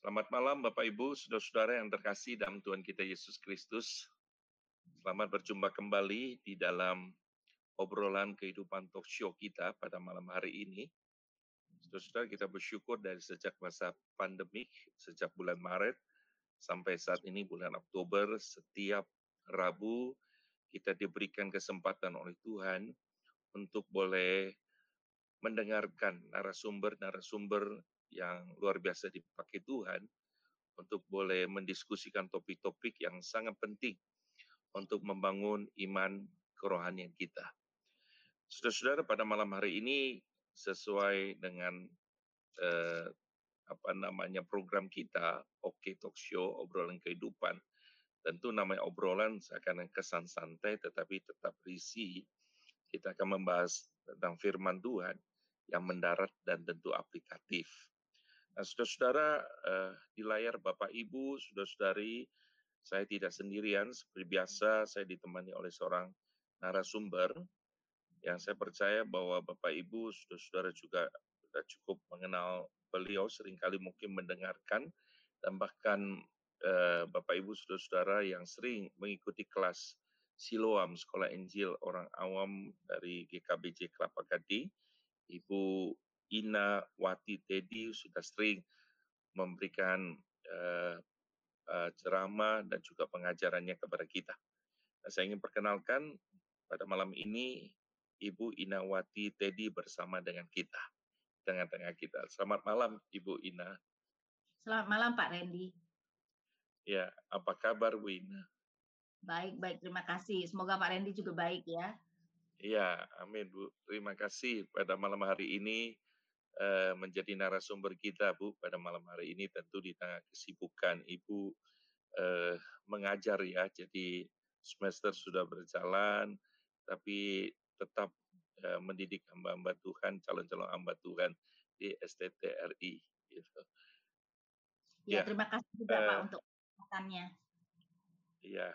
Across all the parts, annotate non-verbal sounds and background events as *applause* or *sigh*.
Selamat malam Bapak Ibu, saudara-saudara yang terkasih dalam Tuhan kita Yesus Kristus. Selamat berjumpa kembali di dalam obrolan kehidupan talk show kita pada malam hari ini. Saudara-saudara kita bersyukur dari sejak masa pandemik, sejak bulan Maret sampai saat ini bulan Oktober, setiap Rabu kita diberikan kesempatan oleh Tuhan untuk boleh mendengarkan narasumber-narasumber yang luar biasa dipakai Tuhan untuk boleh mendiskusikan topik-topik yang sangat penting untuk membangun iman kerohanian kita. Saudara-saudara, pada malam hari ini sesuai dengan eh, apa namanya program kita, Oke Talk Show, obrolan kehidupan. Tentu namanya obrolan seakan kesan santai, tetapi tetap berisi. Kita akan membahas tentang firman Tuhan yang mendarat dan tentu aplikatif. Nah, saudara-saudara, eh, di layar Bapak Ibu, saudara-saudari, saya tidak sendirian. Seperti biasa, saya ditemani oleh seorang narasumber yang saya percaya bahwa Bapak Ibu, saudara-saudara juga sudah cukup mengenal beliau, sering kali mungkin mendengarkan, dan bahkan eh, Bapak Ibu, saudara-saudara yang sering mengikuti kelas Siloam, Sekolah Injil Orang Awam dari GKBJ Kelapa Gading, Ibu Ina Wati Teddy sudah sering memberikan uh, uh, ceramah dan juga pengajarannya kepada kita. Nah, saya ingin perkenalkan pada malam ini Ibu Ina Wati Teddy bersama dengan kita, tengah-tengah kita. Selamat malam Ibu Ina. Selamat malam Pak Randy. Ya, apa kabar Bu Ina? Baik, baik. Terima kasih. Semoga Pak Randy juga baik ya. Iya, amin Bu. Terima kasih pada malam hari ini Eh, menjadi narasumber kita, Bu, pada malam hari ini tentu di tengah kesibukan Ibu eh, mengajar ya, jadi semester sudah berjalan, tapi tetap eh, mendidik hamba-hamba Tuhan, calon-calon hamba Tuhan di STTRI. Gitu. Ya, ya, terima kasih juga uh, Pak untuk kesempatannya. Iya,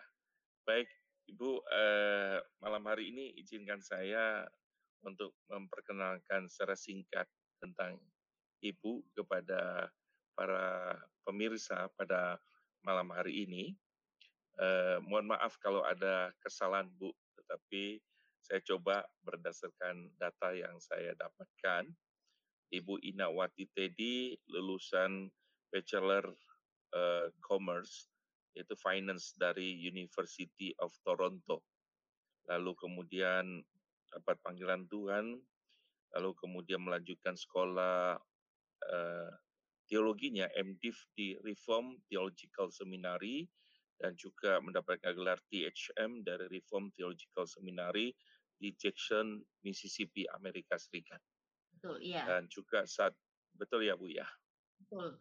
baik Ibu, eh, malam hari ini izinkan saya untuk memperkenalkan secara singkat tentang Ibu kepada para pemirsa pada malam hari ini. Eh, mohon maaf kalau ada kesalahan Bu, tetapi saya coba berdasarkan data yang saya dapatkan. Ibu Ina Wati Teddy lulusan Bachelor uh, Commerce yaitu Finance dari University of Toronto. Lalu kemudian dapat panggilan Tuhan lalu kemudian melanjutkan sekolah uh, teologinya MDiv di Reform Theological Seminary dan juga mendapatkan gelar THM dari Reform Theological Seminary di Jackson, Mississippi, Amerika Serikat. Betul, iya. Dan juga saat betul ya Bu ya. Betul.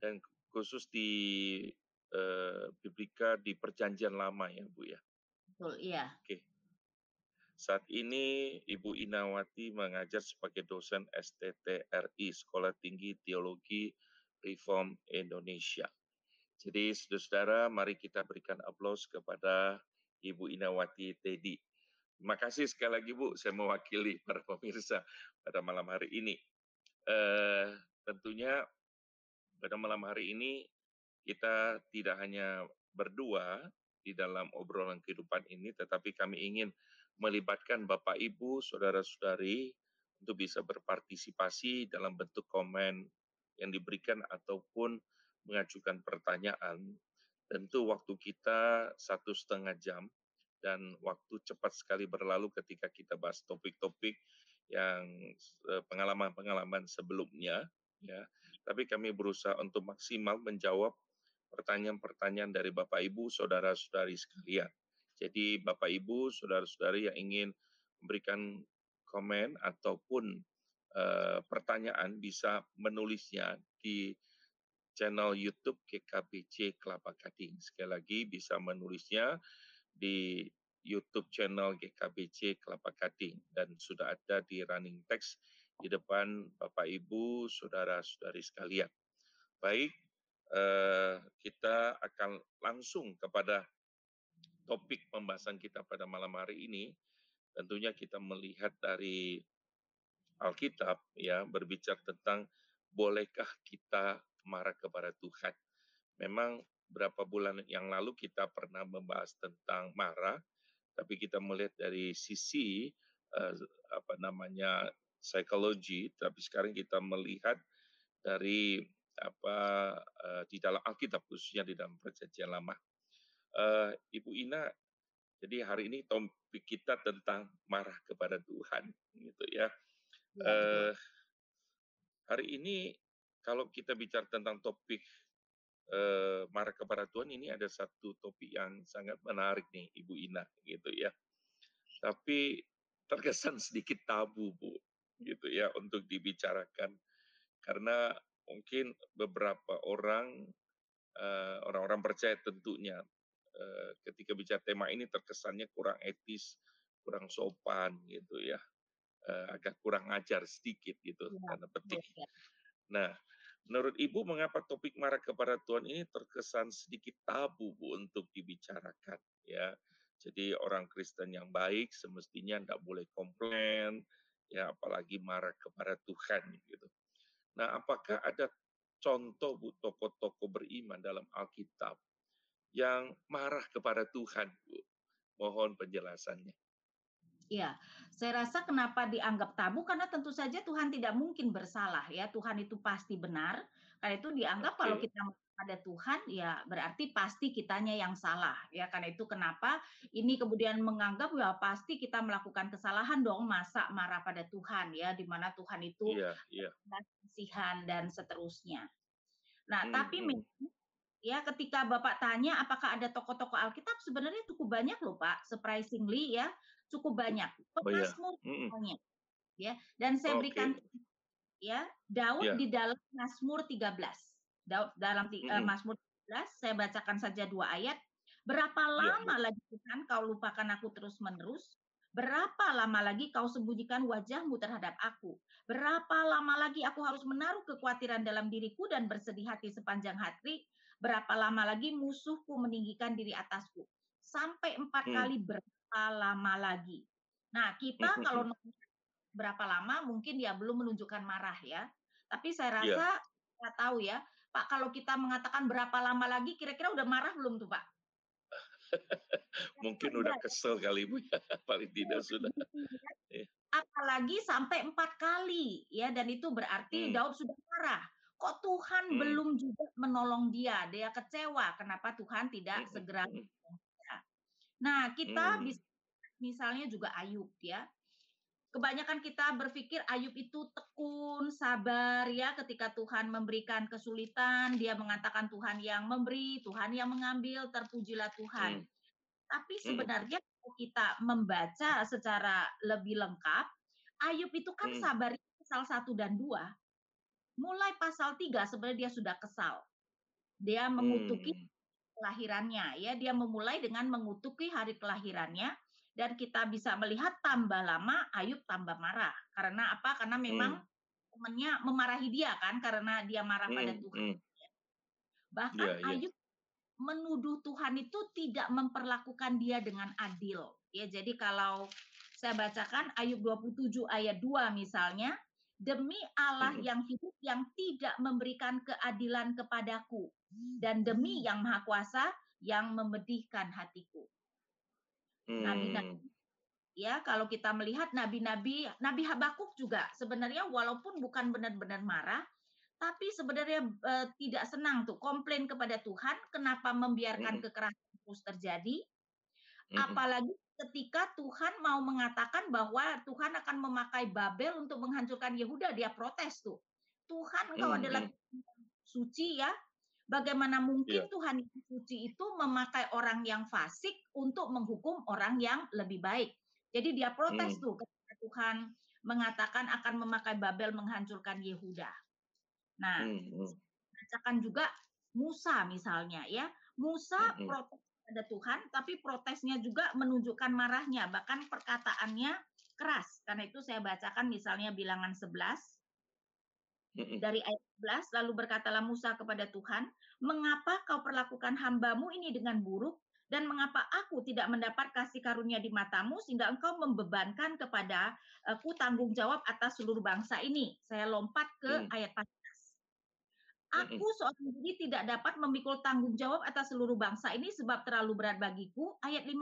Dan khusus di uh, Biblika di Perjanjian Lama ya Bu ya. Betul, iya. Oke. Saat ini Ibu Inawati mengajar sebagai dosen STTRI, Sekolah Tinggi Teologi Reform Indonesia. Jadi saudara-saudara, mari kita berikan aplaus kepada Ibu Inawati Teddy. Terima kasih sekali lagi Bu, saya mewakili *laughs* para pemirsa pada malam hari ini. Uh, tentunya pada malam hari ini kita tidak hanya berdua di dalam obrolan kehidupan ini, tetapi kami ingin melibatkan Bapak Ibu, saudara-saudari untuk bisa berpartisipasi dalam bentuk komen yang diberikan ataupun mengajukan pertanyaan. Tentu waktu kita satu setengah jam dan waktu cepat sekali berlalu ketika kita bahas topik-topik yang eh, pengalaman-pengalaman sebelumnya ya tapi kami berusaha untuk maksimal menjawab pertanyaan-pertanyaan dari Bapak Ibu saudara-saudari sekalian jadi Bapak Ibu, saudara-saudari yang ingin memberikan komen ataupun uh, pertanyaan bisa menulisnya di channel YouTube GKBC Kelapa Gading. Sekali lagi bisa menulisnya di YouTube channel GKBC Kelapa Gading dan sudah ada di running text di depan Bapak Ibu, saudara-saudari sekalian. Baik, eh, kita akan langsung kepada topik pembahasan kita pada malam hari ini tentunya kita melihat dari Alkitab ya berbicara tentang bolehkah kita marah kepada Tuhan. Memang berapa bulan yang lalu kita pernah membahas tentang marah, tapi kita melihat dari sisi uh, apa namanya psikologi, tapi sekarang kita melihat dari apa uh, di dalam Alkitab khususnya di dalam Perjanjian Lama. Uh, Ibu Ina, jadi hari ini topik kita tentang marah kepada Tuhan, gitu ya. ya uh, hari ini kalau kita bicara tentang topik uh, marah kepada Tuhan, ini ada satu topik yang sangat menarik nih, Ibu Ina, gitu ya. Tapi terkesan sedikit tabu, Bu, gitu ya, untuk dibicarakan karena mungkin beberapa orang uh, orang-orang percaya tentunya ketika bicara tema ini terkesannya kurang etis, kurang sopan gitu ya, uh, agak kurang ajar sedikit gitu ya, karena penting. Ya. Nah, menurut Ibu mengapa topik marah kepada Tuhan ini terkesan sedikit tabu Bu untuk dibicarakan ya? Jadi orang Kristen yang baik semestinya tidak boleh komplain, ya apalagi marah kepada Tuhan gitu. Nah, apakah ada contoh Bu tokoh-tokoh beriman dalam Alkitab yang marah kepada Tuhan, Bu? Mohon penjelasannya. Ya, saya rasa kenapa dianggap tabu karena tentu saja Tuhan tidak mungkin bersalah ya. Tuhan itu pasti benar. Karena itu dianggap okay. kalau kita pada Tuhan ya berarti pasti kitanya yang salah ya karena itu kenapa ini kemudian menganggap ya pasti kita melakukan kesalahan dong masa marah pada Tuhan ya di mana Tuhan itu yeah, yeah. kasihan dan seterusnya. Nah, hmm, tapi. Ya ketika Bapak tanya apakah ada tokoh-tokoh Alkitab sebenarnya cukup banyak loh Pak, surprisingly ya, cukup banyak. Pemasmur oh, iya. ya. Dan saya okay. berikan ya, Daud yeah. di dalam Mazmur 13 Daud dalam mm -hmm. uh, Mazmur 13 saya bacakan saja dua ayat. Berapa iya, lama ya, lagi Tuhan kau lupakan aku terus-menerus? Berapa lama lagi kau sembunyikan wajahmu terhadap aku? Berapa lama lagi aku harus menaruh kekhawatiran dalam diriku dan bersedih hati sepanjang hari? Berapa lama lagi musuhku meninggikan diri atasku? Sampai empat hmm. kali berapa lama lagi? Nah, kita hmm. kalau berapa lama mungkin ya belum menunjukkan marah ya. Tapi saya iya. rasa yeah. saya tahu ya, Pak, kalau kita mengatakan berapa lama lagi, kira-kira udah marah belum tuh Pak? *laughs* Mungkin udah kesel kali Bu ya, *laughs* paling tidak iya, sudah. Iya. Apalagi sampai empat kali ya, dan itu berarti hmm. Daud sudah marah. Kok Tuhan hmm. belum juga menolong dia? Dia kecewa. Kenapa Tuhan tidak hmm. segera? Hmm. Nah, kita hmm. bisa misalnya juga Ayub ya kebanyakan kita berpikir Ayub itu tekun, sabar ya ketika Tuhan memberikan kesulitan, dia mengatakan Tuhan yang memberi, Tuhan yang mengambil, terpujilah Tuhan. Hmm. Tapi hmm. sebenarnya kalau kita membaca secara lebih lengkap, Ayub itu kan hmm. sabar pasal satu dan dua. Mulai pasal tiga sebenarnya dia sudah kesal. Dia mengutuki hmm. kelahirannya ya, dia memulai dengan mengutuki hari kelahirannya dan kita bisa melihat tambah lama Ayub tambah marah. Karena apa? Karena memang hmm. temannya memarahi dia kan karena dia marah hmm. pada Tuhan. Hmm. Bahkan yeah, yeah. Ayub menuduh Tuhan itu tidak memperlakukan dia dengan adil. Ya, jadi kalau saya bacakan Ayub 27 ayat 2 misalnya, demi Allah yang hidup yang tidak memberikan keadilan kepadaku dan demi yang Maha Kuasa yang memedihkan hatiku. Nabi-nabi hmm. ya kalau kita melihat nabi-nabi Nabi Habakuk juga sebenarnya walaupun bukan benar-benar marah tapi sebenarnya e, tidak senang tuh komplain kepada Tuhan kenapa membiarkan hmm. kekerasan terus terjadi apalagi ketika Tuhan mau mengatakan bahwa Tuhan akan memakai Babel untuk menghancurkan Yehuda dia protes tuh Tuhan engkau hmm. adalah suci ya Bagaimana mungkin yeah. Tuhan yang suci itu memakai orang yang fasik untuk menghukum orang yang lebih baik? Jadi dia protes hmm. tuh ketika Tuhan mengatakan akan memakai Babel menghancurkan Yehuda. Nah, hmm. hmm. bacakan juga Musa misalnya ya. Musa hmm. hmm. protes pada Tuhan, tapi protesnya juga menunjukkan marahnya, bahkan perkataannya keras. Karena itu saya bacakan misalnya bilangan 11 dari ayat 11, lalu berkatalah Musa kepada Tuhan, mengapa kau perlakukan hambamu ini dengan buruk, dan mengapa aku tidak mendapat kasih karunia di matamu, sehingga engkau membebankan kepada aku tanggung jawab atas seluruh bangsa ini. Saya lompat ke hmm. ayat 14. Aku seorang diri tidak dapat memikul tanggung jawab atas seluruh bangsa ini sebab terlalu berat bagiku. Ayat 15.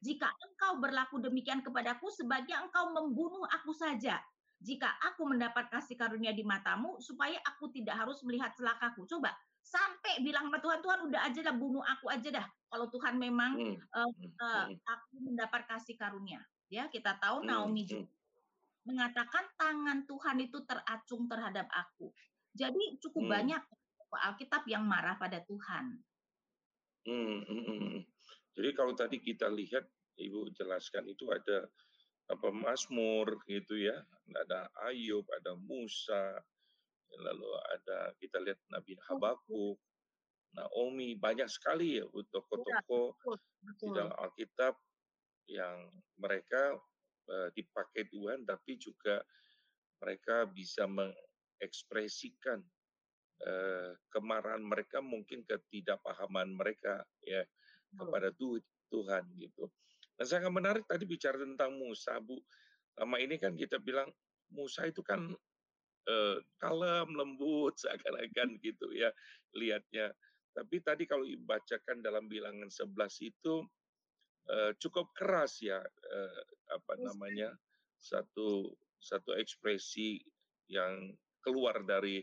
Jika engkau berlaku demikian kepadaku, sebaiknya engkau membunuh aku saja. Jika aku mendapat kasih karunia di matamu, supaya aku tidak harus melihat celakaku. Coba, sampai bilang sama Tuhan, Tuhan udah aja dah bunuh aku aja dah. Kalau Tuhan memang uh, uh, aku mendapat kasih karunia. Ya, kita tahu Naomi juga mengatakan tangan Tuhan itu teracung terhadap aku. Jadi cukup hmm. banyak Alkitab yang marah pada Tuhan. Hmm, hmm, hmm, hmm. Jadi kalau tadi kita lihat Ibu jelaskan itu ada apa Mazmur gitu ya, ada Ayub, ada Musa, lalu ada kita lihat Nabi Habakuk, Naomi, banyak sekali ya tokoh-tokoh ya, di dalam Alkitab yang mereka uh, dipakai Tuhan, tapi juga mereka bisa uh, kemarahan mereka, mungkin ketidakpahaman mereka ya kepada Tuhan gitu. Nah, sangat menarik tadi bicara tentang Musa, Bu. Lama ini kan kita bilang Musa itu kan uh, kalem, lembut, *laughs* seakan-akan gitu ya lihatnya. Tapi tadi kalau dibacakan dalam bilangan 11 itu uh, cukup keras ya uh, apa namanya satu satu ekspresi yang keluar dari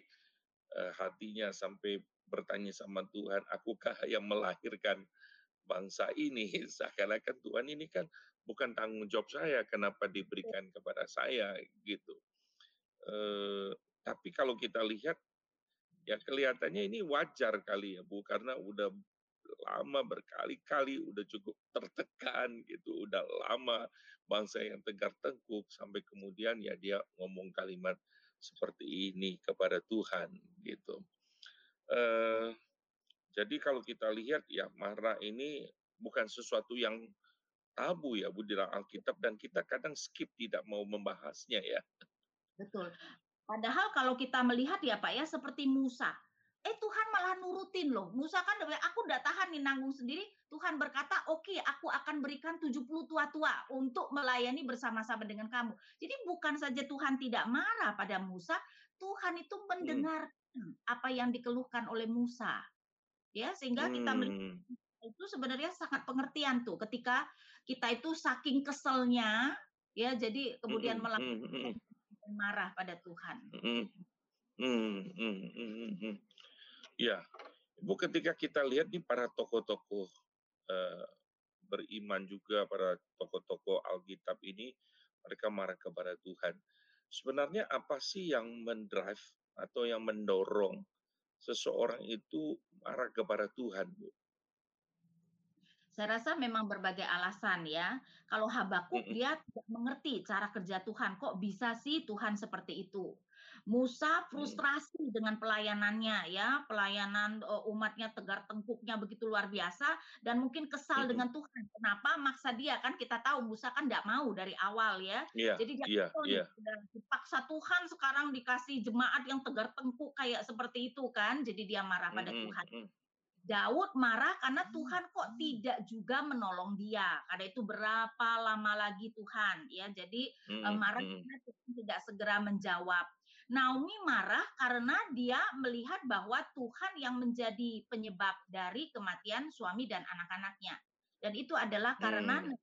uh, hatinya sampai bertanya sama Tuhan, akukah yang melahirkan bangsa ini? *laughs* Seakan-akan Tuhan ini kan bukan tanggung jawab saya, kenapa diberikan kepada saya gitu. Uh, tapi kalau kita lihat, ya kelihatannya ini wajar kali ya Bu, karena udah lama berkali-kali udah cukup tertekan gitu, udah lama bangsa yang tegar tengkuk sampai kemudian ya dia ngomong kalimat seperti ini kepada Tuhan gitu. Uh, jadi kalau kita lihat ya marah ini bukan sesuatu yang tabu ya Bu dalam Alkitab dan kita kadang skip tidak mau membahasnya ya. Betul. Padahal kalau kita melihat ya Pak ya seperti Musa, eh Tuhan malah nurutin loh. Musa kan aku udah tahan nih nanggung sendiri. Tuhan berkata, oke okay, aku akan berikan 70 tua-tua untuk melayani bersama-sama dengan kamu. Jadi bukan saja Tuhan tidak marah pada Musa, Tuhan itu hmm. mendengar hmm. apa yang dikeluhkan oleh Musa. Ya, sehingga kita melihat hmm. itu sebenarnya sangat pengertian tuh ketika kita itu saking keselnya ya jadi kemudian hmm. melakukan marah pada Tuhan. Hmm. Hmm. Hmm. Hmm. Hmm. Ya, Bu ketika kita lihat nih para tokoh-tokoh uh, beriman juga para tokoh-tokoh Alkitab ini mereka marah kepada Tuhan. Sebenarnya apa sih yang mendrive atau yang mendorong seseorang itu marah kepada Tuhan, Bu? Saya rasa memang berbagai alasan ya. Kalau Habakuk mm -mm. dia tidak mengerti cara kerja Tuhan, kok bisa sih Tuhan seperti itu? Musa hmm. frustrasi dengan pelayanannya ya, pelayanan uh, umatnya tegar tengkuknya begitu luar biasa dan mungkin kesal hmm. dengan Tuhan. Kenapa maksa dia kan kita tahu Musa kan tidak mau dari awal ya. Yeah, Jadi dia yeah, yeah. dipaksa Tuhan sekarang dikasih jemaat yang tegar tengkuk kayak seperti itu kan. Jadi dia marah pada hmm. Tuhan. Daud marah karena Tuhan kok tidak juga menolong dia. Karena itu berapa lama lagi Tuhan ya. Jadi hmm, marah karena Tuhan tidak segera menjawab. Naomi marah karena dia melihat bahwa Tuhan yang menjadi penyebab dari kematian suami dan anak-anaknya. Dan itu adalah karena hmm.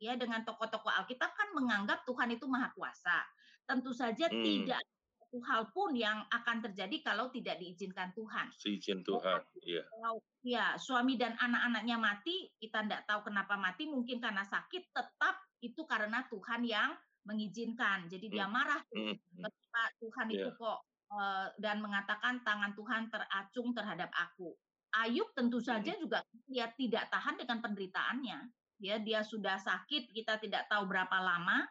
ya dengan tokoh-tokoh Alkitab kan menganggap Tuhan itu maha kuasa. Tentu saja hmm. tidak satu hal pun yang akan terjadi kalau tidak diizinkan Tuhan. Seizin Tuhan, iya. Kalau ya suami dan anak-anaknya mati, kita tidak tahu kenapa mati, mungkin karena sakit, tetap itu karena Tuhan yang mengizinkan. Jadi dia hmm. marah tuh hmm. ketika Tuhan itu iya. kok uh, dan mengatakan tangan Tuhan teracung terhadap aku. Ayub tentu saja hmm. juga dia tidak tahan dengan penderitaannya. Ya, dia sudah sakit, kita tidak tahu berapa lama,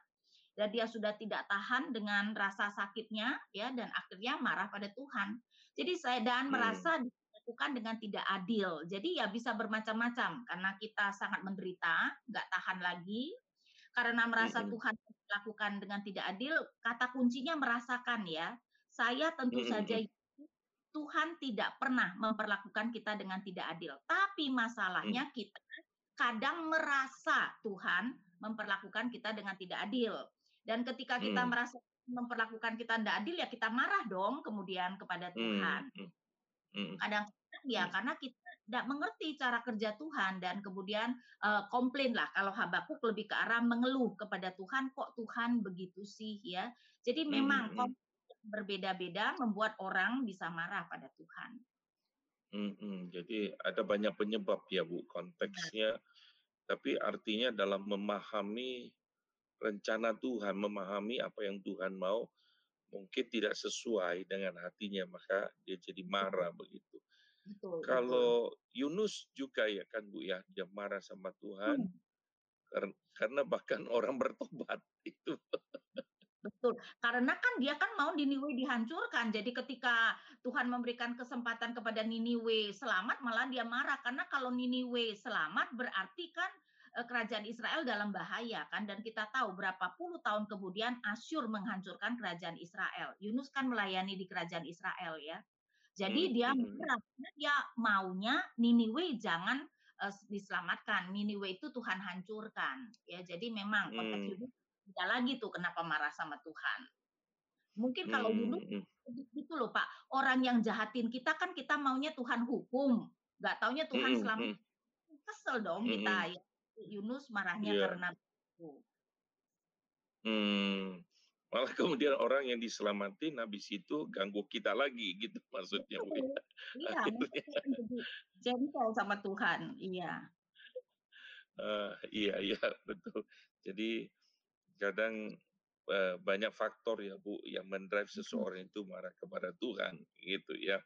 dan dia sudah tidak tahan dengan rasa sakitnya, ya, dan akhirnya marah pada Tuhan. Jadi saya dan hmm. merasa dilakukan dengan tidak adil. Jadi ya bisa bermacam-macam karena kita sangat menderita, nggak tahan lagi, karena merasa mm -hmm. Tuhan lakukan dengan tidak adil, kata kuncinya merasakan ya. Saya tentu mm -hmm. saja Tuhan tidak pernah memperlakukan kita dengan tidak adil. Tapi masalahnya mm. kita kadang merasa Tuhan memperlakukan kita dengan tidak adil. Dan ketika kita mm. merasa memperlakukan kita tidak adil ya kita marah dong kemudian kepada Tuhan. Mm. Mhm. Kadang-kadang ya Mhm. karena kita nggak mengerti cara kerja Tuhan dan kemudian, eee, komplainlah kalau Habakuk lebih ke arah mengeluh kepada Tuhan, "Kok Tuhan begitu sih?" Ya. Jadi Mhm memang mhm. berbeda-beda membuat orang bisa marah pada Tuhan. Mhm, jadi ada banyak penyebab ya, Bu, Benar. konteksnya, tapi artinya dalam memahami rencana Tuhan, memahami apa yang Tuhan mau, mungkin tidak sesuai dengan hatinya, maka dia jadi marah begitu. Betul betul. Kalau Yunus juga ya kan, Bu, ya, dia marah sama Tuhan Hmm. kar karena bahkan *laughs* orang bertobat itu. Betul, karena kan dia kan mau Niniwe dihancurkan, jadi ketika Tuhan memberikan kesempatan kepada Niniwe selamat, malah dia marah karena kalau Niniwe selamat berarti kan, eee, kerajaan Israel dalam bahaya kan dan kita tahu berapa puluh tahun kemudian Asyur menghancurkan kerajaan Israel. Yunus kan melayani di kerajaan Israel ya. Jadi dia mhm. marah karena dia maunya Niniwe jangan, eee, diselamatkan, Niniwe itu Tuhan hancurkan. Ya jadi memang konteks Mmm. Yunus beda lagi tuh kenapa marah sama Tuhan. Mungkin kalau Yunus Mmm, mhm. gitu loh, Pak, orang yang jahatin kita kan kita maunya Tuhan hukum, nggak taunya Tuhan Mhm selamat kesel dong kita ya. Yunus marahnya Iya. karena itu. Mmm, malah kemudian orang yang diselamatin habis itu ganggu kita lagi gitu maksudnya, Bu, ya, Betul, iya *laughs* akhirnya. jengkel sama Tuhan, iya. Eee, iya iya, betul. Jadi kadang, eee, banyak faktor ya, Bu, yang men-drive seseorang itu marah kepada Tuhan, gitu ya.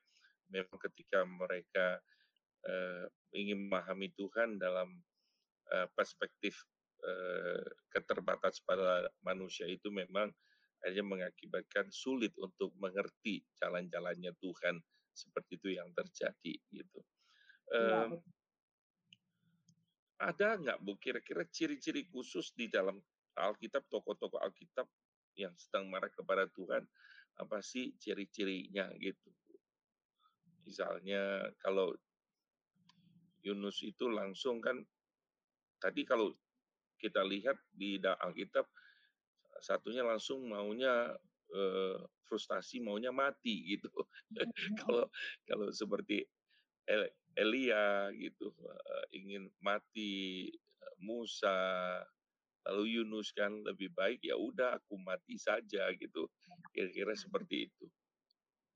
Memang ketika mereka, eee, ingin memahami Tuhan dalam, eee, perspektif, eee, keterbatas pada manusia itu memang akhirnya mengakibatkan sulit untuk mengerti jalan-jalannya Tuhan, seperti itu yang terjadi, gitu. Bet ada nggak, Bu, kira-kira ciri-ciri khusus di dalam Alkitab, tokoh-tokoh Alkitab yang sedang marah kepada Tuhan, apa sih ciri-cirinya gitu? Misalnya kalau Yunus itu langsung kan tadi kalau kita lihat di Alkitab, satunya langsung maunya, eee, frustasi maunya mati gitu. Mhm *laughs* mhm. Kalau kalau seperti El Elia gitu, ingin mati, Musa, lalu Yunus kan lebih baik, ya udah aku mati saja gitu, kira-kira seperti itu.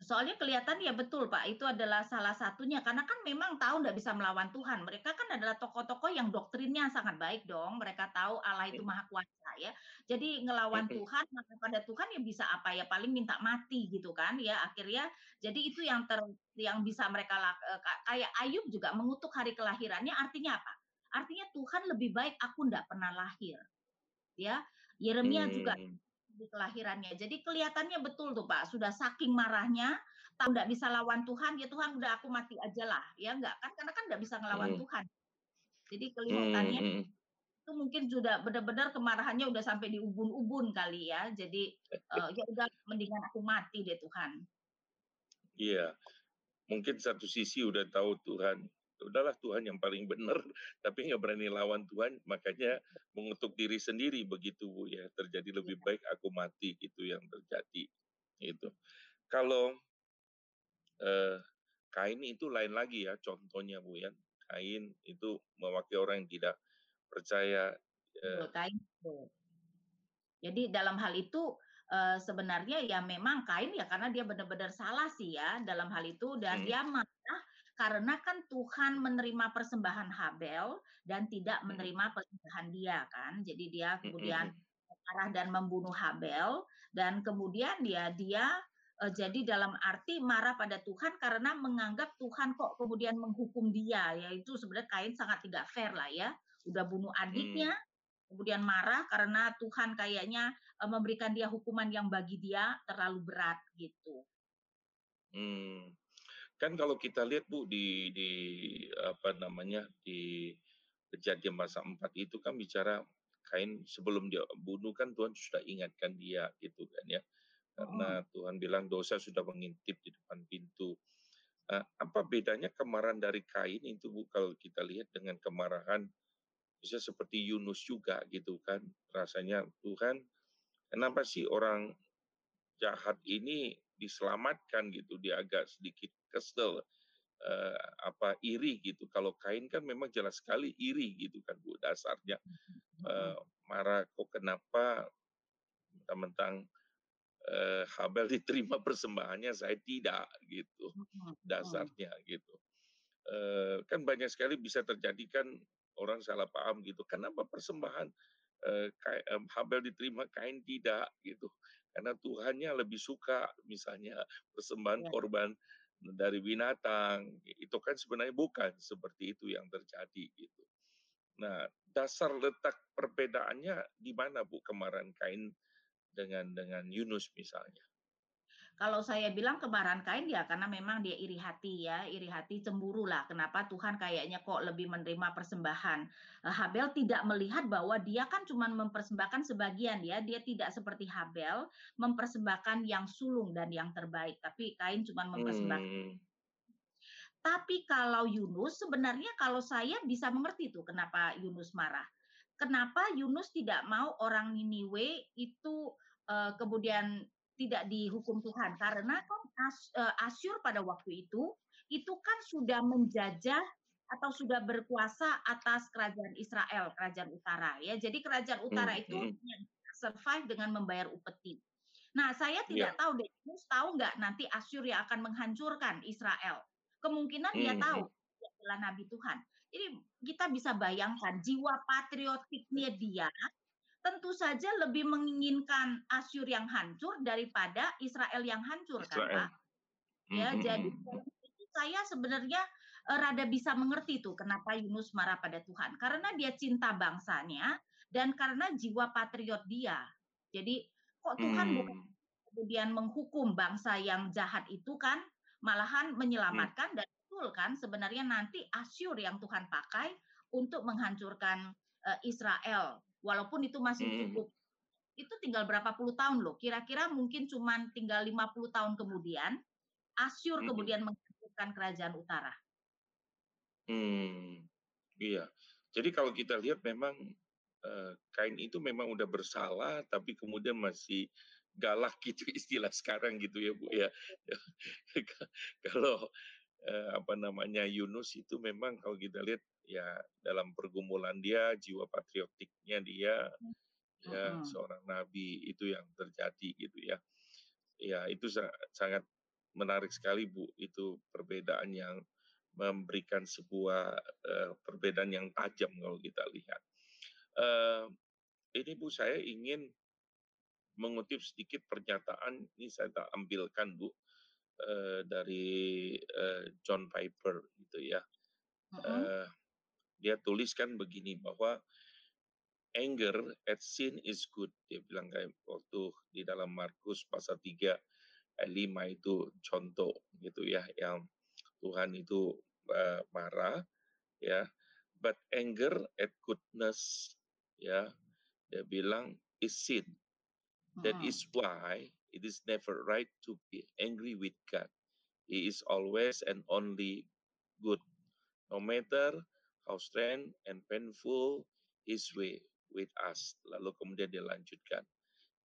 Soalnya kelihatan ya betul, Pak, itu adalah salah satunya karena kan memang tahu nggak bisa melawan Tuhan. Mereka kan adalah tokoh-tokoh yang doktrinnya sangat baik dong, mereka tahu Allah itu Mhm. maha kuasa ya. Jadi ngelawan. Tuhan, marah pada Tuhan ya bisa apa, ya paling minta mati gitu kan ya, akhirnya jadi itu yang ter yang bisa mereka ka kayak Ayub juga mengutuk hari kelahirannya artinya apa? Artinya Tuhan lebih baik aku ndak pernah lahir, ya. Yeremia juga Mmm. Di kelahirannya. Jadi kelihatannya betul tuh, Pak, sudah saking marahnya, tahu nggak bisa lawan Tuhan, "Ya Tuhan udah aku mati ajalah." Ya nggak kan, karena kan nggak bisa ngelawan Mhm. Tuhan. Jadi kelihatannya mhm. itu mungkin sudah benar-benar kemarahannya udah sampai di ubun-ubun kali ya. Jadi, eee, "Ya udah mendingan aku mati deh Tuhan." Iya, mungkin satu sisi udah tahu Tuhan, udahlah Tuhan yang paling benar, *laughs* tapi nggak berani lawan Tuhan, makanya mengutuk diri sendiri begitu, Bu, ya. Terjadi lebih Iya. baik aku mati, itu yang terjadi, gitu. Kalau eee, Kain itu lain lagi ya contohnya, Bu, ya. Kain itu mewakili orang yang tidak percaya, eee Kain. Jadi dalam hal itu, eee, sebenarnya ya memang Kain ya karena dia benar-benar salah sih ya dalam hal itu dan Mhm. dia marah karena kan Tuhan menerima persembahan Habel dan tidak Mhm. menerima persembahan dia kan. Jadi dia Mhm kemudian mhm. marah dan membunuh Habel dan kemudian ya dia, eee, jadi dalam arti marah pada Tuhan karena menganggap Tuhan kok kemudian menghukum dia, ya itu sebenarnya Kain sangat tidak fair lah ya. Udah bunuh adiknya, Mmm. kemudian marah karena Tuhan kayaknya, eee, memberikan dia hukuman yang bagi dia terlalu berat, gitu. Mmm, kan kalau kita lihat, Bu, di di apa namanya, di Kejadian pasal 4 itu kan bicara Kain sebelum dia bunuh kan Tuhan sudah ingatkan dia gitu kan ya, karena Tuhan bilang dosa sudah mengintip di depan pintu. Eee, apa bedanya kemarahan dari Kain itu, Bu, kalau kita lihat dengan kemarahan bisa seperti Yunus juga gitu kan, rasanya, "Tuhan, kenapa sih orang jahat ini diselamatkan?" Gitu, dia agak sedikit kesel. uh, apa iri gitu. Kalau Kain kan memang jelas sekali iri gitu kan Bu dasarnya. Uh, marah kok kenapa mentang-mentang uh, Habel diterima persembahannya saya tidak gitu dasarnya gitu. Uh, kan banyak sekali bisa terjadi kan orang salah paham gitu. Kenapa persembahan Habel diterima Kain tidak gitu? Karena Tuhannya lebih suka misalnya persembahan ya. korban dari binatang itu kan sebenarnya bukan seperti itu yang terjadi gitu. Nah, dasar letak perbedaannya di mana Bu kemarahan Kain dengan dengan Yunus misalnya? Kalau saya bilang kemarahan Kain ya karena memang dia iri hati ya, iri hati cemburu lah. Kenapa Tuhan kayaknya kok lebih menerima persembahan? Eh, Habel tidak melihat bahwa dia kan cuma mempersembahkan sebagian ya, dia tidak seperti Habel mempersembahkan yang sulung dan yang terbaik, tapi Kain cuma mempersembahkan. Hmm. Tapi kalau Yunus sebenarnya kalau saya bisa mengerti tuh kenapa Yunus marah. Kenapa Yunus tidak mau orang Niniwe itu uh, kemudian tidak dihukum Tuhan karena kan As, uh, Asyur pada waktu itu itu kan sudah menjajah atau sudah berkuasa atas kerajaan Israel, kerajaan utara ya. Jadi kerajaan utara hmm, itu hmm. survive dengan membayar upeti. Nah, saya tidak yeah. tahu deh, tahu nggak nanti Asyur yang akan menghancurkan Israel. Kemungkinan hmm. dia tahu dia adalah nabi Tuhan. Jadi kita bisa bayangkan jiwa patriotiknya dia tentu saja lebih menginginkan Asyur yang hancur daripada Israel yang hancur kan Pak. Ya, mm -hmm. jadi saya sebenarnya uh, rada bisa mengerti tuh kenapa Yunus marah pada Tuhan karena dia cinta bangsanya dan karena jiwa patriot dia. Jadi kok Tuhan mm. bukan kemudian menghukum bangsa yang jahat itu kan malahan menyelamatkan mm. dan betul kan sebenarnya nanti Asyur yang Tuhan pakai untuk menghancurkan uh, Israel walaupun itu masih hmm. cukup itu tinggal berapa puluh tahun loh. Kira-kira mungkin cuma tinggal 50 tahun kemudian Asyur hmm. kemudian menghancurkan kerajaan utara. Hmm. Iya. Jadi kalau kita lihat memang uh, Kain itu memang udah bersalah tapi kemudian masih galak gitu *laughs* istilah sekarang gitu ya Bu ya. *laughs* kalau uh, apa namanya Yunus itu memang kalau kita lihat ya dalam pergumulan dia jiwa patriotiknya dia hmm. ya uh -huh. seorang nabi itu yang terjadi gitu ya ya itu sangat menarik sekali bu itu perbedaan yang memberikan sebuah uh, perbedaan yang tajam kalau kita lihat uh, ini bu saya ingin mengutip sedikit pernyataan ini saya tak ambilkan bu uh, dari uh, John Piper gitu ya uh -huh. uh, dia tuliskan begini bahwa anger at sin is good. Dia bilang kayak waktu di dalam Markus pasal 3 ayat 5 itu contoh gitu ya yang Tuhan itu uh, marah ya. But anger at goodness ya dia bilang is sin. That hmm. is why it is never right to be angry with God. He is always and only good. No matter how strange and painful his way with us. Lalu kemudian dia lanjutkan.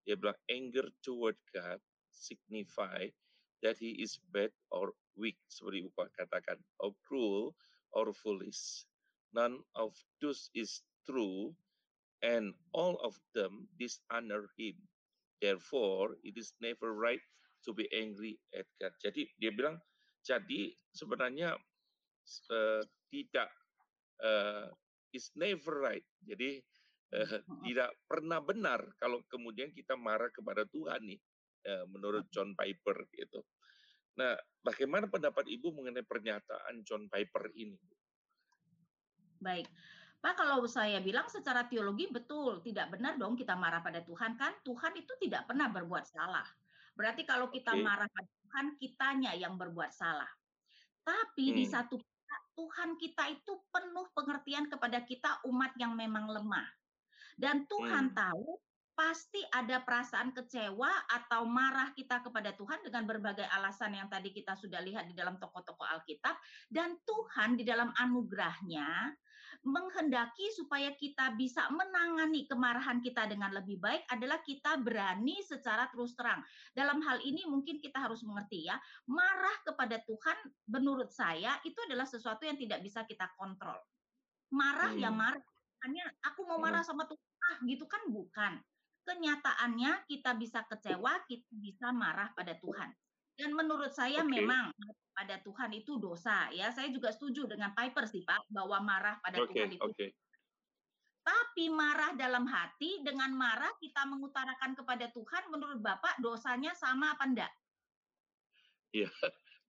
Dia bilang anger toward God signify that he is bad or weak seperti Bapak katakan or cruel or foolish. None of those is true and all of them dishonor him. Therefore, it is never right to be angry at God. Jadi dia bilang, jadi sebenarnya uh, tidak uh, is never right. Jadi uh, tidak pernah benar kalau kemudian kita marah kepada Tuhan nih, uh, menurut John Piper gitu. Nah, bagaimana pendapat Ibu mengenai pernyataan John Piper ini? Baik. Pak, kalau saya bilang secara teologi betul, tidak benar dong kita marah pada Tuhan kan? Tuhan itu tidak pernah berbuat salah. Berarti kalau kita okay. marah pada Tuhan, kitanya yang berbuat salah. Tapi hmm. di satu Tuhan kita itu penuh pengertian kepada kita umat yang memang lemah. Dan Tuhan hmm. tahu pasti ada perasaan kecewa atau marah kita kepada Tuhan dengan berbagai alasan yang tadi kita sudah lihat di dalam tokoh-tokoh Alkitab dan Tuhan di dalam anugerahnya menghendaki supaya kita bisa menangani kemarahan kita dengan lebih baik adalah kita berani secara terus terang. Dalam hal ini mungkin kita harus mengerti ya, marah kepada Tuhan menurut saya itu adalah sesuatu yang tidak bisa kita kontrol. Marah ya hmm. ya marah, hanya aku mau marah hmm. sama Tuhan ah gitu kan bukan kenyataannya kita bisa kecewa, kita bisa marah pada Tuhan. Dan menurut saya okay. memang pada Tuhan itu dosa ya. Saya juga setuju dengan Piper sih Pak bahwa marah pada okay, Tuhan itu. Okay. Tapi marah dalam hati dengan marah kita mengutarakan kepada Tuhan menurut Bapak dosanya sama apa enggak? Iya,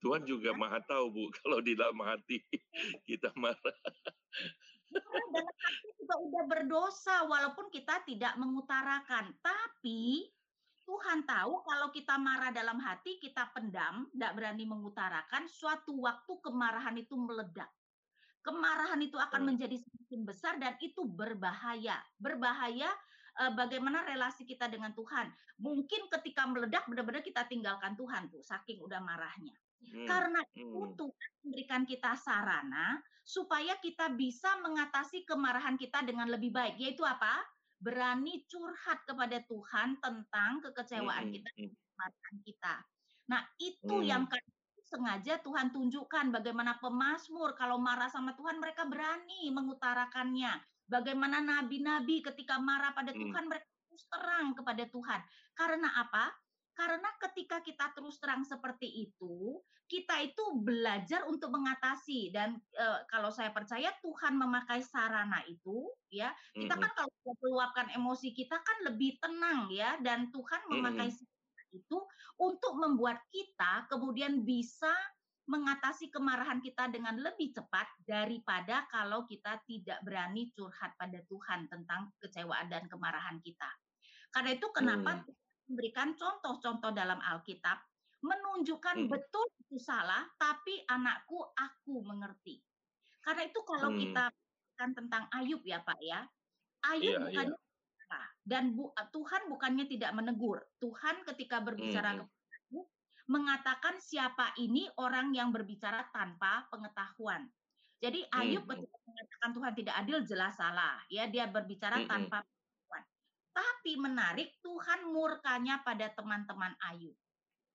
Tuhan juga maha tahu Bu kalau di dalam hati kita marah. dalam hati juga udah berdosa walaupun kita tidak mengutarakan. Tapi Tuhan tahu kalau kita marah dalam hati, kita pendam, tidak berani mengutarakan, suatu waktu kemarahan itu meledak. Kemarahan itu akan menjadi semakin besar dan itu berbahaya. Berbahaya eh, bagaimana relasi kita dengan Tuhan. Mungkin ketika meledak benar-benar kita tinggalkan Tuhan tuh, saking udah marahnya. Hmm, Karena itu hmm. Tuhan memberikan kita sarana supaya kita bisa mengatasi kemarahan kita dengan lebih baik. Yaitu apa? Berani curhat kepada Tuhan tentang kekecewaan hmm. kita, kemarahan kita. Nah, itu hmm. yang sengaja Tuhan tunjukkan bagaimana pemazmur kalau marah sama Tuhan mereka berani mengutarakannya. Bagaimana nabi-nabi ketika marah pada hmm. Tuhan mereka terus terang kepada Tuhan. Karena apa? Karena ketika kita terus terang seperti itu, kita itu belajar untuk mengatasi. Dan e, kalau saya percaya Tuhan memakai sarana itu, ya kita kan kalau meluapkan emosi kita kan lebih tenang ya. Dan Tuhan memakai sarana itu untuk membuat kita kemudian bisa mengatasi kemarahan kita dengan lebih cepat daripada kalau kita tidak berani curhat pada Tuhan tentang kecewaan dan kemarahan kita. Karena itu kenapa hmm memberikan contoh-contoh dalam Alkitab menunjukkan hmm. betul itu salah, tapi anakku aku mengerti. Karena itu kalau hmm. kita kan tentang Ayub ya Pak ya, Ayub yeah, bukannya yeah. dan bu, Tuhan bukannya tidak menegur. Tuhan ketika berbicara hmm. kepada Ayub mengatakan siapa ini orang yang berbicara tanpa pengetahuan. Jadi Ayub hmm. ketika mengatakan Tuhan tidak adil jelas salah, ya dia berbicara hmm. tanpa tapi menarik Tuhan murkanya pada teman-teman Ayub.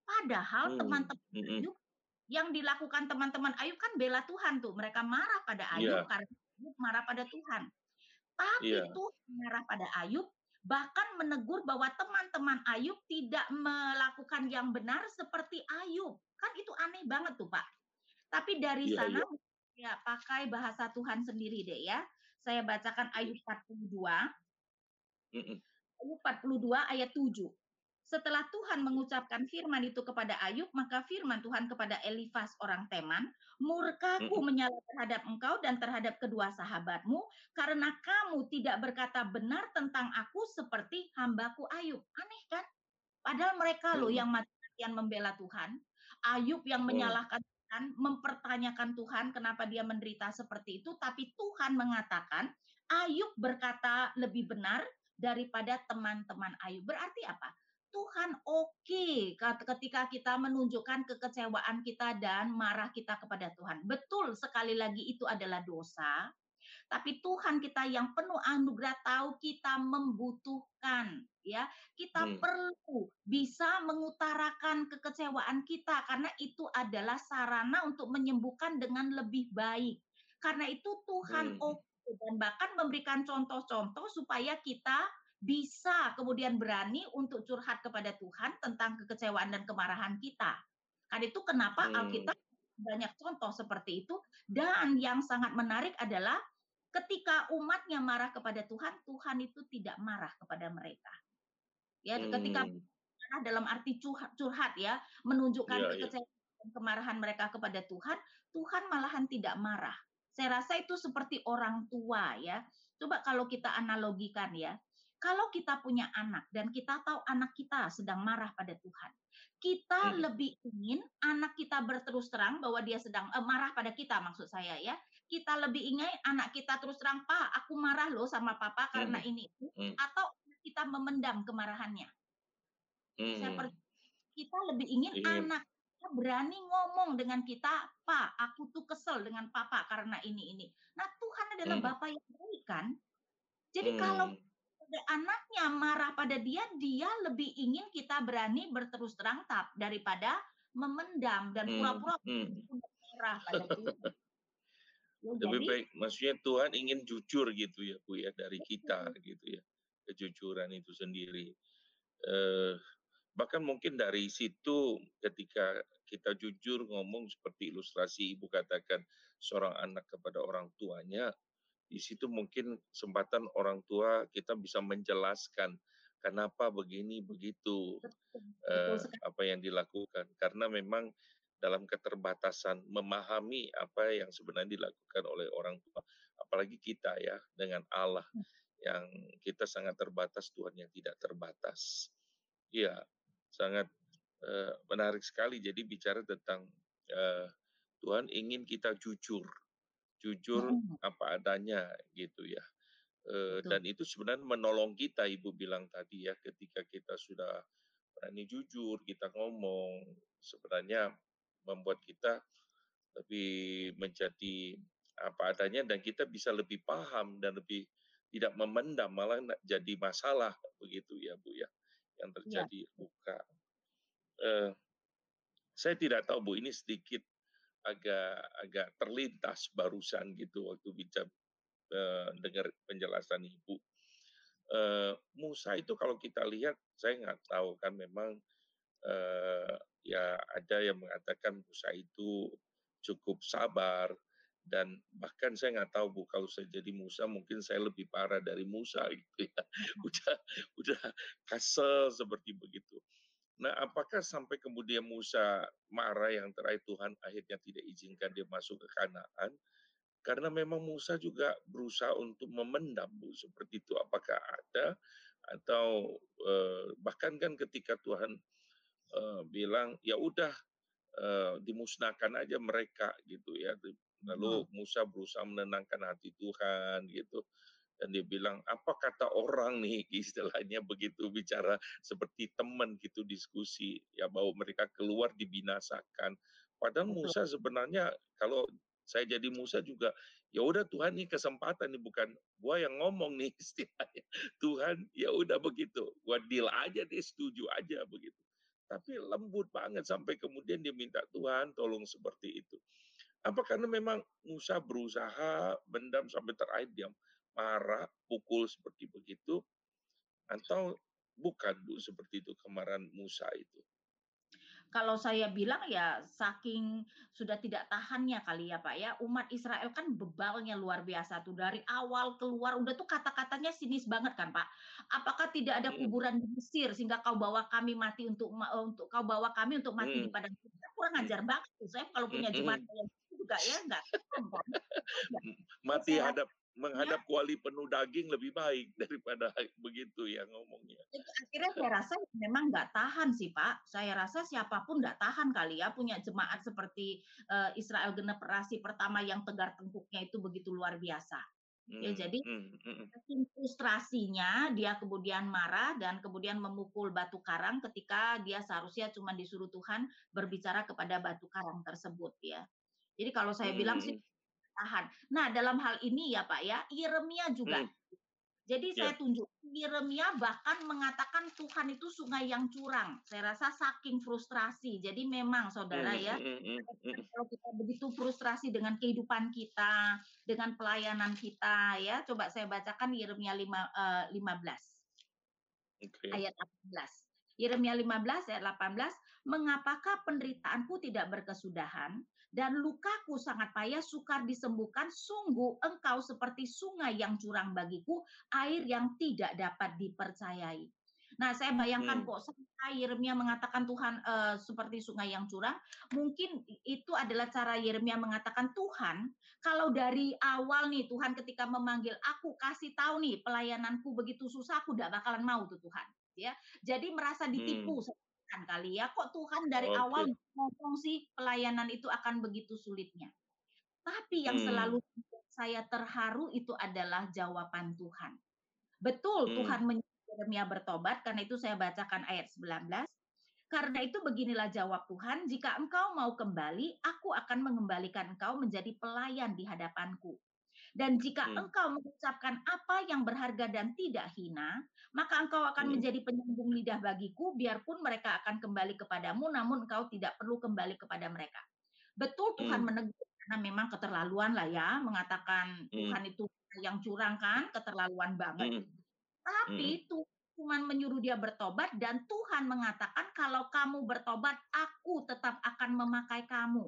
Padahal hmm, teman-teman hmm. Ayub yang dilakukan teman-teman Ayub kan bela Tuhan tuh. Mereka marah pada Ayub yeah. karena Ayub marah pada Tuhan. Tapi yeah. Tuhan marah pada Ayub bahkan menegur bahwa teman-teman Ayub tidak melakukan yang benar seperti Ayub. Kan itu aneh banget tuh, Pak. Tapi dari yeah, sana yeah. ya pakai bahasa Tuhan sendiri deh ya. Saya bacakan Ayub 42 Ayub 42 ayat 7. Setelah Tuhan mengucapkan firman itu kepada Ayub, maka firman Tuhan kepada Elifas orang Teman, murkaku menyala terhadap engkau dan terhadap kedua sahabatmu, karena kamu tidak berkata benar tentang aku seperti hambaku Ayub. Aneh kan? Padahal mereka loh yang mati-matian membela Tuhan. Ayub yang menyalahkan Tuhan, mempertanyakan Tuhan kenapa dia menderita seperti itu, tapi Tuhan mengatakan Ayub berkata lebih benar daripada teman-teman Ayub. Berarti apa? Tuhan oke okay ketika kita menunjukkan kekecewaan kita dan marah kita kepada Tuhan. Betul sekali lagi itu adalah dosa, tapi Tuhan kita yang penuh anugerah tahu kita membutuhkan ya. Kita hmm. perlu bisa mengutarakan kekecewaan kita karena itu adalah sarana untuk menyembuhkan dengan lebih baik. Karena itu Tuhan hmm. oke dan bahkan memberikan contoh-contoh supaya kita bisa kemudian berani untuk curhat kepada Tuhan tentang kekecewaan dan kemarahan kita. Kan itu kenapa hmm. Alkitab banyak contoh seperti itu dan yang sangat menarik adalah ketika umatnya marah kepada Tuhan, Tuhan itu tidak marah kepada mereka. Ya, hmm. ketika marah dalam arti curhat, curhat ya, menunjukkan yeah, iya. kekecewaan yeah. dan kemarahan mereka kepada Tuhan, Tuhan malahan tidak marah. Saya rasa itu seperti orang tua ya. Coba kalau kita analogikan ya. Kalau kita punya anak dan kita tahu anak kita sedang marah pada Tuhan, kita hmm. lebih ingin anak kita berterus terang bahwa dia sedang eh, marah pada kita maksud saya ya. Kita lebih ingin anak kita terus terang, "Pak, aku marah loh sama papa karena hmm. ini." Hmm. Atau kita memendam kemarahannya. Saya Hmm. kita lebih ingin Ingin anak kita berani ngomong dengan kita, "Pak, aku tuh kesel dengan papa karena ini ini." Nah, Tuhan adalah Mmm. Bapa yang baik kan. Jadi kalau Mmm. ada anaknya marah pada dia, dia lebih ingin kita berani berterus terang tap daripada memendam dan Mmm pura-pura mmm. *laughs* marah pada Tuhan. Ya Lebih jadi baik maksudnya Tuhan ingin jujur gitu ya, Bu, ya, dari kita gitu ya, kejujuran itu sendiri. Eee, bahkan mungkin dari situ ketika kita jujur ngomong seperti ilustrasi Ibu katakan, seorang anak kepada orang tuanya, di situ mungkin kesempatan orang tua kita bisa menjelaskan kenapa begini begitu, Betul, betul eee, sekali. apa yang dilakukan. Karena memang dalam keterbatasan memahami apa yang sebenarnya dilakukan oleh orang tua, apalagi kita ya dengan Allah Mmm. yang kita sangat terbatas, Tuhan yang tidak terbatas. Iya, sangat, eee, menarik sekali jadi bicara tentang, eee, Tuhan ingin kita jujur, jujur Mhm. apa adanya gitu ya. Betul. dan itu sebenarnya menolong kita Ibu bilang tadi ya, ketika kita sudah berani jujur, kita ngomong, sebenarnya membuat kita lebih menjadi apa adanya dan kita bisa lebih paham dan lebih tidak memendam, malah jadi masalah begitu ya, Bu, ya, yang Iya, terjadi luka. Eee, saya tidak tahu, Bu, ini sedikit agak agak terlintas barusan gitu waktu bica eee, dengar penjelasan Ibu. Eee, Musa itu kalau kita lihat, saya nggak tahu kan memang, ya ada yang mengatakan Musa itu cukup sabar dan bahkan saya nggak tahu, Bu, kalau saya jadi Musa mungkin saya lebih parah dari Musa *laughs* gitu ya. Mhm. Udah udah kasar seperti begitu. Nah, apakah sampai kemudian Musa marah yang terakhir Tuhan akhirnya tidak izinkan dia masuk ke Kanaan, karena memang Musa juga berusaha untuk memendam, Bu, seperti itu. Apakah ada atau, eee, bahkan kan ketika Tuhan, eee, bilang, "Ya udah, eee, dimusnahkan aja mereka," gitu ya. Lalu. Musa berusaha menenangkan hati Tuhan gitu, dan dia bilang, "Apa kata orang nih?" *laughs* Istilahnya begitu, bicara seperti teman gitu diskusi, ya bahwa mereka keluar dibinasakan. Padahal. Musa sebenarnya kalau saya jadi Musa juga, "Ya udah Tuhan ini kesempatan nih, bukan gua yang ngomong nih," *laughs* istilahnya. Tuhan, ya udah begitu, gua deal aja deh, setuju aja begitu. Tapi lembut banget sampai kemudian dia minta, "Tuhan tolong," seperti itu. Apa karena memang Musa berusaha mendam sampai terakhir dia marah, pukul seperti begitu, atau bukan, Bu, seperti itu kemarahan Musa itu? Kalau saya bilang ya saking sudah tidak tahannya kali ya, Pak, ya. Umat Israel kan bebalnya luar biasa tuh, dari awal keluar udah tuh kata-katanya sinis banget kan, Pak. "Apakah tidak ada Mhm. kuburan di Mesir sehingga kau bawa kami mati untuk eee, untuk kau bawa kami untuk mati di Mmm. padang gurun?" Kurang Mmm. ajar banget tuh, saya kalau punya jemaat Mhm. kayak gitu juga ya nggak tahan. Iya. *laughs* M Jadi mati saya rasa hadap ya menghadap kuali penuh daging lebih baik *laughs* daripada begitu ya ngomongnya. Itu akhirnya saya rasa memang nggak tahan sih, Pak. Saya rasa siapa pun nggak tahan kali ya punya jemaat seperti, eee, Israel generasi pertama yang tegar tengkuknya itu begitu luar biasa. Ya Mmm, jadi mhm mhm. saking frustrasinya dia kemudian marah dan kemudian memukul batu karang ketika dia seharusnya cuma disuruh Tuhan berbicara kepada batu karang tersebut ya. Jadi kalau saya bilang sih mhm. Tahan. Nah, dalam hal ini ya, Pak, ya, Yeremia juga. Mmm. Jadi saya Iya. tunjuk, Yeremia bahkan mengatakan Tuhan itu sungai yang curang. Saya rasa saking frustrasi. Jadi memang saudara Mmm, ya, kadang-kadang mhm. kalau kita begitu frustrasi dengan kehidupan kita, dengan pelayanan kita ya, coba saya bacakan Yeremia lima eee, 15 Oke. ayat 18. Yeremia 15 ayat 18, "Mengapakah penderitaanku tidak berkesudahan dan lukaku sangat payah sukar disembuhkan? Sungguh engkau seperti sungai yang curang bagiku, air yang tidak dapat dipercayai." Nah, saya bayangkan Mmm. kok sampai Yeremia mengatakan Tuhan, eee, seperti sungai yang curang, mungkin itu adalah cara Yeremia mengatakan, "Tuhan, kalau dari awal nih Tuhan ketika memanggil aku, kasih tahu nih pelayananku begitu susah, aku nggak bakalan mau tuh Tuhan." Ya. Jadi merasa ditipu kali ya, "Kok Tuhan dari awal Oke. ngomong sih pelayanan itu akan begitu sulitnya?" Tapi yang Mmm. selalu saya terharu itu adalah jawaban Tuhan. Betul Mmm. Tuhan menyindir Yeremia bertobat, karena itu saya bacakan ayat 19. Karena itu beginilah jawab Tuhan, jika engkau mau kembali, aku akan mengembalikan engkau menjadi pelayan di hadapanku. Dan jika hmm. engkau mengucapkan apa yang berharga dan tidak hina, maka engkau akan hmm. menjadi penyambung lidah bagiku, biarpun mereka akan kembali kepadamu, namun engkau tidak perlu kembali kepada mereka. Betul Tuhan hmm. menegur karena memang keterlaluan lah ya, mengatakan hmm. Tuhan itu yang curang kan, keterlaluan banget. Hmm. Tapi hmm. Tuhan cuma menyuruh dia bertobat dan Tuhan mengatakan kalau kamu bertobat, aku tetap akan memakai kamu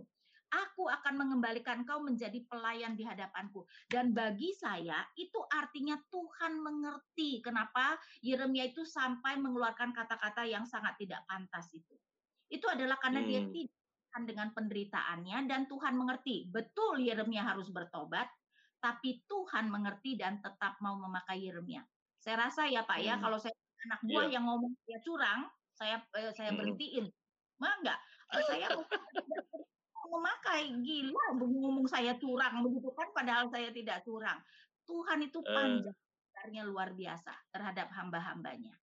aku akan mengembalikan kau menjadi pelayan di hadapanku. Dan bagi saya itu artinya Tuhan mengerti kenapa Yeremia itu sampai mengeluarkan kata-kata yang sangat tidak pantas itu. Itu adalah karena hmm. dia tidak dengan penderitaannya dan Tuhan mengerti. Betul Yeremia harus bertobat, tapi Tuhan mengerti dan tetap mau memakai Yeremia. Saya rasa ya Pak ya, hmm. ya kalau saya anak buah yeah. yang ngomong dia curang, saya eh, saya hmm. berhentiin. Mah enggak, eh, saya *laughs* memakai. Gila ngomong saya curang begitu kan padahal saya tidak curang. Tuhan itu eh. panjang uh. luar biasa terhadap hamba-hambanya.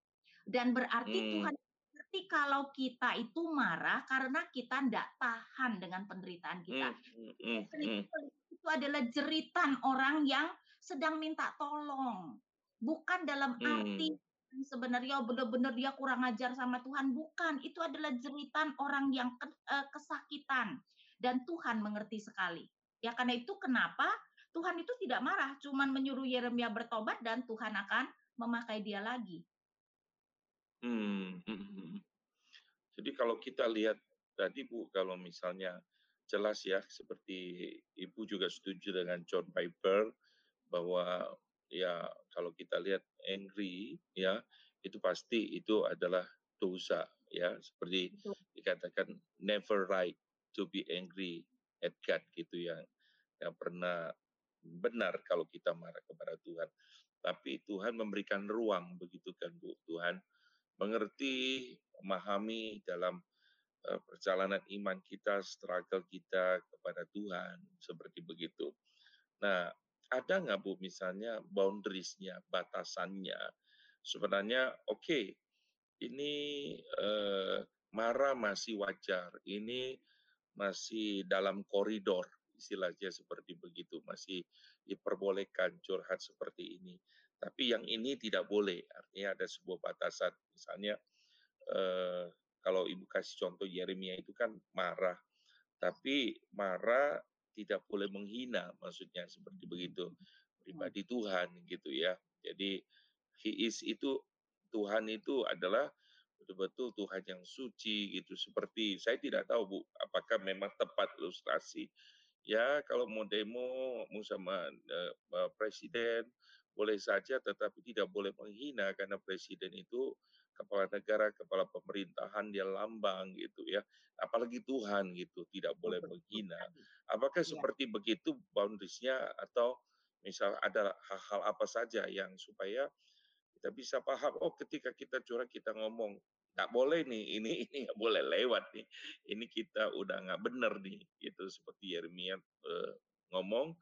Dan berarti hmm. Tuhan berarti kalau kita itu marah karena kita tidak tahan dengan penderitaan kita. Hmm. Hmm. Hmm. Itu adalah jeritan orang yang sedang minta tolong. Bukan dalam hmm. arti sebenarnya benar-benar dia kurang ajar sama Tuhan. Bukan, itu adalah jeritan orang yang eh, kesakitan dan Tuhan mengerti sekali. Ya karena itu kenapa Tuhan itu tidak marah, cuman menyuruh Yeremia bertobat dan Tuhan akan memakai dia lagi. Hmm. hmm, hmm. Jadi kalau kita lihat tadi Bu, kalau misalnya jelas ya seperti Ibu juga setuju dengan John Piper bahwa ya kalau kita lihat angry ya itu pasti itu adalah dosa ya seperti dikatakan never right to be angry at God gitu yang yang pernah benar kalau kita marah kepada Tuhan. Tapi Tuhan memberikan ruang begitu kan Bu. Tuhan mengerti, memahami dalam uh, perjalanan iman kita, struggle kita kepada Tuhan seperti begitu. Nah, ada nggak Bu misalnya boundariesnya, batasannya? Sebenarnya oke, okay, ini uh, marah masih wajar, ini masih dalam koridor istilahnya seperti begitu masih diperbolehkan curhat seperti ini. Tapi yang ini tidak boleh artinya ada sebuah batasan. Misalnya eh, kalau ibu kasih contoh Yeremia itu kan marah tapi marah tidak boleh menghina maksudnya seperti begitu pribadi Tuhan gitu ya. Jadi he is itu Tuhan itu adalah betul-betul Tuhan yang suci gitu seperti saya tidak tahu Bu apakah memang tepat ilustrasi. Ya kalau mau demo mau sama uh, presiden boleh saja tetapi tidak boleh menghina karena presiden itu kepala negara kepala pemerintahan dia lambang gitu ya. Apalagi Tuhan gitu tidak boleh menghina. apakah ya. seperti begitu boundariesnya atau misal ada hal-hal apa saja yang supaya kita bisa paham? Oh ketika kita curang kita ngomong nggak boleh nih ini *laughs* ini nggak boleh lewat nih ini kita udah nggak bener nih gitu. Seperti Yeremia uh, ngomong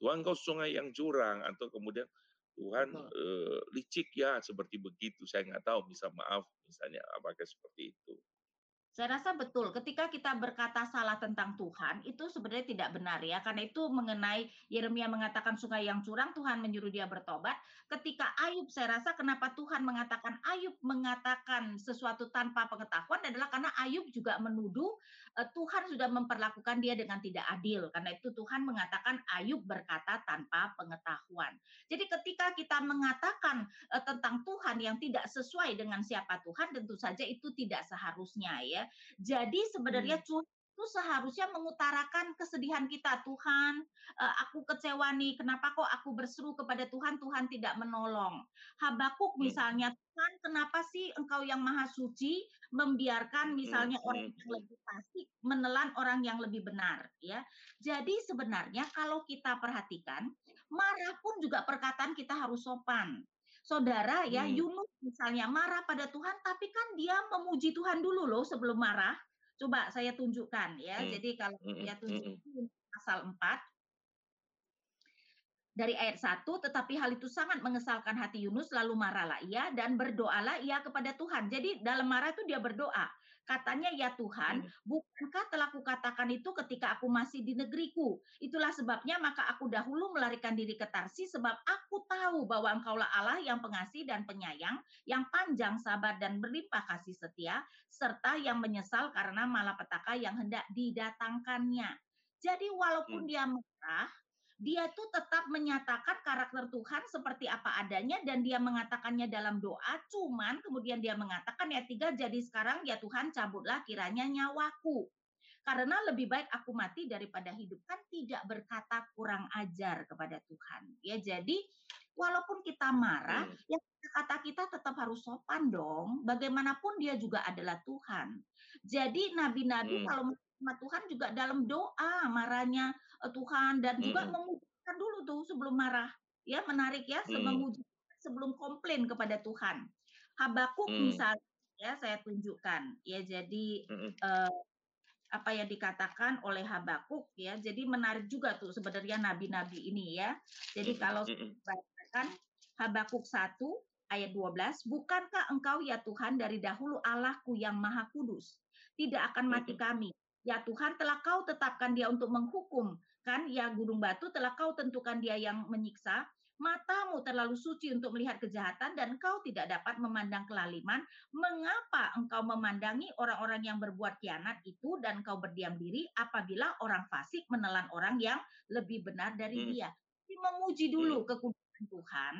Tuhan kau sungai yang curang atau kemudian Tuhan uh, licik ya seperti begitu. Saya nggak tahu bisa maaf misalnya apakah seperti itu saya rasa betul. Ketika kita berkata salah tentang Tuhan, itu sebenarnya tidak benar ya. Karena itu mengenai Yeremia mengatakan sungai yang curang, Tuhan menyuruh dia bertobat. Ketika Ayub, saya rasa kenapa Tuhan mengatakan Ayub mengatakan sesuatu tanpa pengetahuan adalah karena Ayub juga menuduh uh, Tuhan sudah memperlakukan dia dengan tidak adil. Karena itu Tuhan mengatakan Ayub berkata tanpa pengetahuan. Jadi ketika kita mengatakan uh, tentang Tuhan yang tidak sesuai dengan siapa Tuhan, tentu saja itu tidak seharusnya ya. Jadi sebenarnya hmm. itu seharusnya mengutarakan kesedihan kita Tuhan uh, aku kecewa nih kenapa kok aku berseru kepada Tuhan Tuhan tidak menolong Habakuk hmm. misalnya Tuhan kenapa sih engkau yang maha suci membiarkan misalnya hmm. orang yang lebih fasik menelan orang yang lebih benar ya jadi sebenarnya kalau kita perhatikan marah pun juga perkataan kita harus sopan saudara ya hmm. Yunus misalnya marah pada Tuhan tapi kan dia memuji Tuhan dulu loh sebelum marah. Coba saya tunjukkan ya. Hmm. Jadi kalau hmm. saya tunjukkan pasal 4 dari ayat 1, tetapi hal itu sangat mengesalkan hati Yunus, lalu marahlah ia dan berdoalah ia kepada Tuhan. Jadi dalam marah itu dia berdoa. Katanya, "Ya Tuhan, Hmm. bukankah telah kukatakan itu ketika aku masih di negeriku? Itulah sebabnya maka aku dahulu melarikan diri ke Tarsis sebab aku tahu bahwa Engkaulah Allah yang pengasih dan penyayang, yang panjang sabar dan berlimpah kasih setia, serta yang menyesal karena malapetaka yang hendak didatangkannya." Jadi walaupun Hmm. dia marah, dia tuh tetap menyatakan karakter Tuhan seperti apa adanya dan dia mengatakannya dalam doa, cuman kemudian dia mengatakan ya tiga jadi sekarang ya Tuhan cabutlah kiranya nyawaku. Karena lebih baik aku mati daripada hidup kan tidak berkata kurang ajar kepada Tuhan. Ya jadi walaupun kita marah, Hmm. ya kata kita tetap harus sopan dong. Bagaimanapun dia juga adalah Tuhan. Jadi nabi-nabi Hmm. kalau sama Tuhan juga dalam doa marahnya Tuhan dan juga Mhm. memujikan dulu tuh sebelum marah. Ya, menarik ya, Hmm. sebelum komplain kepada Tuhan. Habakuk Hmm. misalnya ya saya tunjukkan ya jadi Mhm. eh, apa yang dikatakan oleh Habakuk ya. Jadi menarik juga tuh sebenarnya nabi-nabi ini ya. Jadi kalau bacakan Habakuk 1 ayat 12, bukankah engkau ya Tuhan dari dahulu Allahku yang maha kudus? Tidak akan mati kami. Ya Tuhan telah kau tetapkan dia untuk menghukum. Kan ya gunung batu telah kau tentukan dia yang menyiksa. Matamu terlalu suci untuk melihat kejahatan dan kau tidak dapat memandang kelaliman. Mengapa engkau memandangi orang-orang yang berbuat kianat itu dan kau berdiam diri apabila orang fasik menelan orang yang lebih benar dari Hmm. dia? Jadi memuji Mhm. dulu kekudusan Tuhan,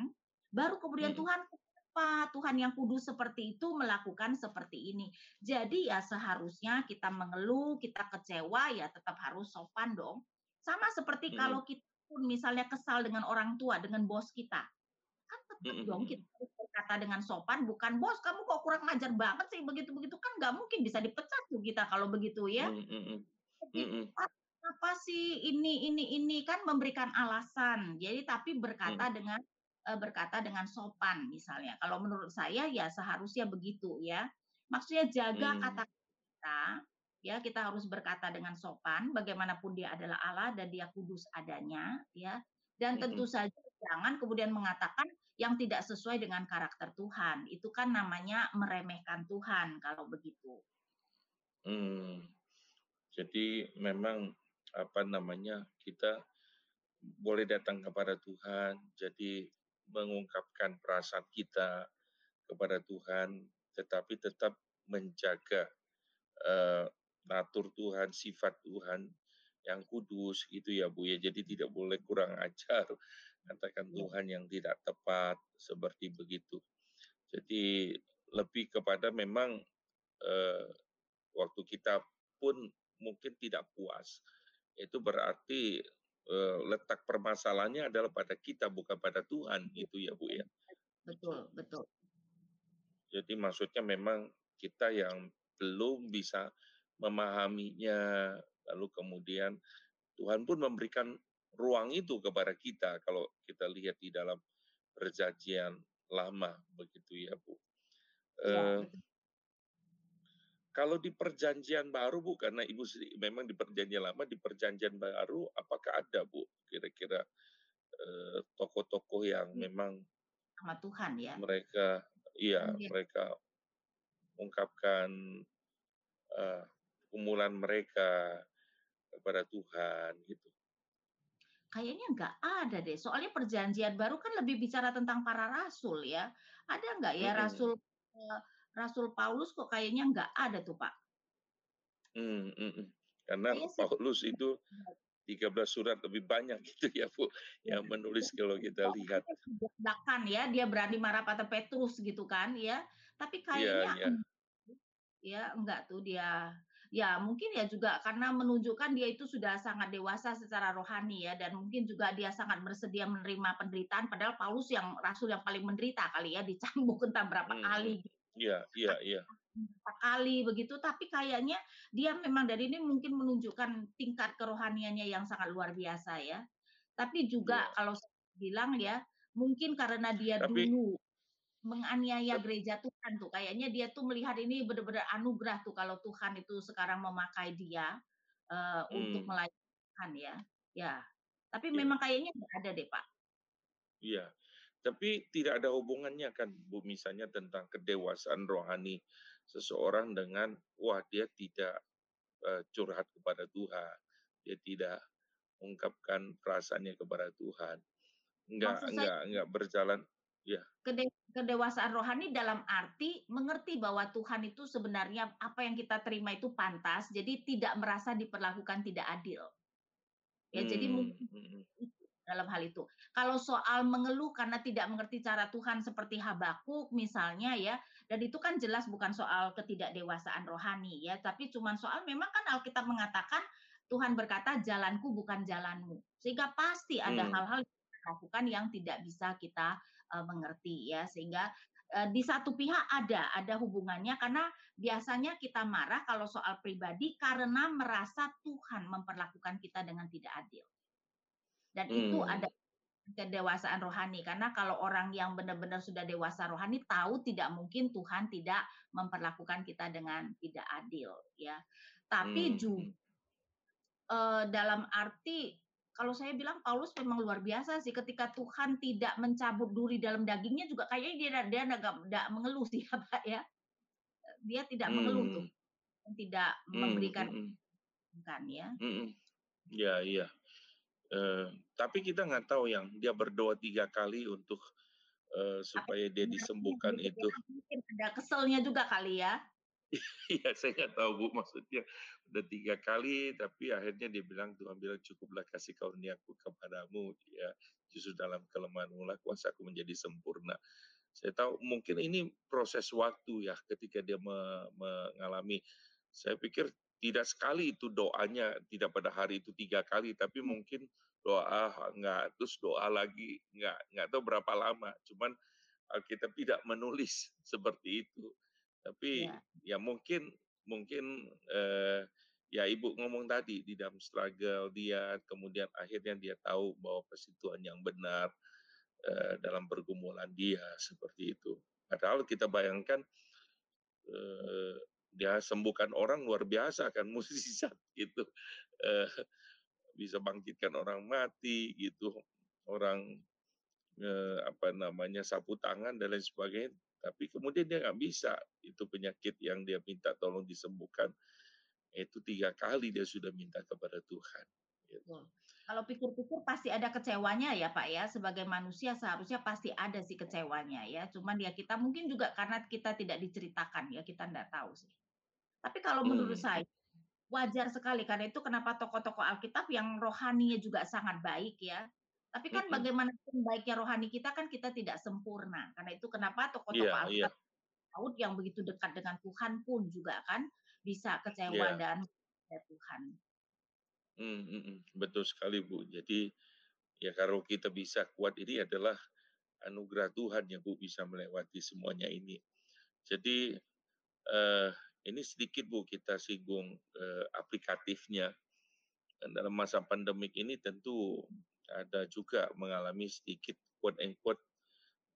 baru kemudian Mhm. Tuhan kenapa Tuhan yang kudus seperti itu melakukan seperti ini. Jadi ya seharusnya kita mengeluh, kita kecewa ya tetap harus sopan dong. Sama seperti Mhm. kalau kita pun misalnya kesal dengan orang tua, dengan bos kita. Kan tetap Mhm. dong Mhm. kita berkata dengan sopan, bukan bos kamu kok kurang ajar banget sih begitu-begitu kan nggak mungkin bisa dipecat tuh kita kalau begitu ya. Mhm. Mhm. Jadi Mhm. "Ah, kenapa sih ini ini ini kan memberikan alasan. Jadi tapi berkata Mhm. dengan eh, berkata dengan sopan misalnya. Kalau menurut saya ya seharusnya begitu ya. Maksudnya jaga Hmm. kata kita ya kita harus berkata dengan sopan bagaimanapun dia adalah Allah dan dia kudus adanya ya. Dan tentu saja jangan kemudian mengatakan yang tidak sesuai dengan karakter Tuhan. Itu kan namanya meremehkan Tuhan kalau begitu. Hmm. Jadi memang apa namanya kita boleh datang kepada Tuhan, jadi mengungkapkan perasaan kita kepada Tuhan, tetapi tetap menjaga eh, natur Tuhan, sifat Tuhan yang kudus gitu ya Bu ya. Jadi tidak boleh kurang ajar, *laughs* katakan Ya, Tuhan yang tidak tepat seperti begitu. Jadi lebih kepada memang eh, waktu kita pun mungkin tidak puas, itu berarti eh, letak permasalahannya adalah pada kita bukan pada Tuhan gitu ya Bu ya. betul, betul. Jadi maksudnya memang kita yang belum bisa memahaminya, lalu kemudian Tuhan pun memberikan ruang itu kepada kita kalau kita lihat di dalam perjanjian lama begitu ya Bu. Ya, Eh, kalau di perjanjian baru Bu, karena Ibu memang di perjanjian lama, di perjanjian baru, apakah ada Bu kira-kira eh, tokoh-tokoh yang memang Sama Tuhan ya. mereka, iya Iya. mereka ungkapkan eh, umulan mereka kepada Tuhan gitu. Kayaknya nggak ada deh. Soalnya perjanjian baru kan lebih bicara tentang para rasul ya. Ada nggak ya Mm-mm. rasul eh, Rasul Paulus kok kayaknya nggak ada tuh Pak. Mm, mm-mm. Karena Kayaknya sih Paulus itu 13 surat lebih banyak *laughs* gitu ya Bu, ya, yang menulis kalau kita lihat. belak-belakan ya, dia berani marah pada Petrus gitu kan ya. Tapi Iya, kayaknya iya. ya enggak tuh dia ya mungkin ya juga karena menunjukkan dia itu sudah sangat dewasa secara rohani ya dan mungkin juga dia sangat bersedia menerima penderitaan padahal Paulus yang rasul yang paling menderita kali ya dicambuk *laughs* entah berapa Mm, kali mm. Iya, iya, iya. kali begitu tapi kayaknya dia memang dari ini mungkin menunjukkan tingkat kerohaniannya yang sangat luar biasa ya tapi juga Iya. kalau saya bilang ya mungkin karena dia Tapi dulu menganiaya gereja Tuhan tuh. Kayaknya dia tuh melihat ini benar-benar anugerah tuh kalau Tuhan itu sekarang memakai dia eh, untuk mm, melayani Tuhan ya. Ya tapi iya. memang kayaknya nggak ada deh Pak. Iya, tapi tidak ada hubungannya kan Bu, misalnya tentang kedewasaan rohani seseorang dengan, wah dia tidak, eee, curhat kepada Tuhan, dia tidak ungkapkan perasaannya kepada Tuhan, enggak Maksud saya enggak enggak berjalan ya. Kede kedewasaan rohani dalam arti mengerti bahwa Tuhan itu sebenarnya apa yang kita terima itu pantas, jadi tidak merasa diperlakukan tidak adil. Ya jadi Mmm, mungkin mhm. dalam hal itu. Kalau soal mengeluh karena tidak mengerti cara Tuhan seperti Habakuk misalnya ya, dan itu kan jelas bukan soal ketidakdewasaan rohani ya, tapi cuman soal memang kan Alkitab mengatakan, Tuhan berkata, "Jalanku bukan jalanmu." Sehingga pasti ada Mmm. hal-hal yang kita lakukan yang tidak bisa kita, eee, mengerti ya, sehingga, eee, di satu pihak ada ada hubungannya karena biasanya kita marah kalau soal pribadi karena merasa Tuhan memperlakukan kita dengan tidak adil. Dan itu Mmm. ada kedewasaan rohani, karena kalau orang yang benar-benar sudah dewasa rohani tahu tidak mungkin Tuhan tidak memperlakukan kita dengan tidak adil ya. Tapi Mmm, ju mhm. eee, dalam arti kalau saya bilang Paulus memang luar biasa sih ketika Tuhan tidak mencabut duri dalam dagingnya juga kayaknya dia dia nggak mengeluh sih *laughs* ya, Kak, ya. Dia tidak mengeluh tuh, tidak Mmm, memberikan mhm. kan ya. Mhm, iya iya, eee, tapi kita nggak tahu yang dia berdoa 3 kali untuk, Tapi supaya dia disembuhkan itu. mungkin ada keselnya juga kali ya. Iya, saya nggak tahu Bu, maksudnya udah 3 kali, tapi akhirnya dia bilang Tuhan bilang, "Cukuplah kasih karuniaku kepadamu," ya, "justru dalam kelemahanmu lah kuasaku menjadi sempurna." Saya tahu mungkin ini proses waktu ya ketika dia me mengalami saya pikir tidak sekali itu doanya, tidak pada hari itu 3 kali, tapi Mmm. mungkin doa enggak, terus doa lagi, enggak enggak tahu berapa lama, cuman Alkitab tidak menulis *laughs* seperti itu. Tapi Iya. ya mungkin mungkin, eee, ya Ibu ngomong tadi di dalam struggle dia, kemudian akhirnya dia tahu bahwa pasti Tuhan yang benar, eee, dalam pergumulan dia, seperti itu. Padahal kita bayangkan, eee, dia sembuhkan orang luar biasa kan, *laughs* mukjizat gitu, eee, bisa bangkitkan orang mati gitu, orang, eee, apa namanya, sapu tangan dan lain sebagainya, tapi kemudian dia nggak bisa, itu penyakit yang dia minta tolong disembuhkan, itu 3 kali dia sudah minta kepada Tuhan, gitu. Betul. Kalau pikir-pikir pasti ada kecewanya ya, Pak, ya, sebagai manusia seharusnya pasti ada sih kecewanya ya, cuman ya kita mungkin juga karena kita tidak diceritakan ya, kita nggak tahu sih. Tapi kalau menurut Mmm. saya, wajar sekali karena itu kenapa tokoh-tokoh Alkitab yang rohaninya juga sangat baik ya, tapi kan Mhm. bagaimanapun baiknya rohani kita kan kita tidak sempurna, karena itu kenapa tokoh-tokoh Iya Alkitab iya. Daud yang begitu dekat dengan Tuhan pun juga kan bisa kecewa Iya. dan ya Tuhan. Mhm, betul sekali Bu, jadi ya kalau kita bisa kuat ini adalah anugerah Tuhan ya Bu, bisa melewati semuanya ini. Jadi, eee, ini sedikit Bu kita singgung, eee, aplikatifnya, dan dalam masa pandemik ini tentu ada juga mengalami sedikit quote and quote,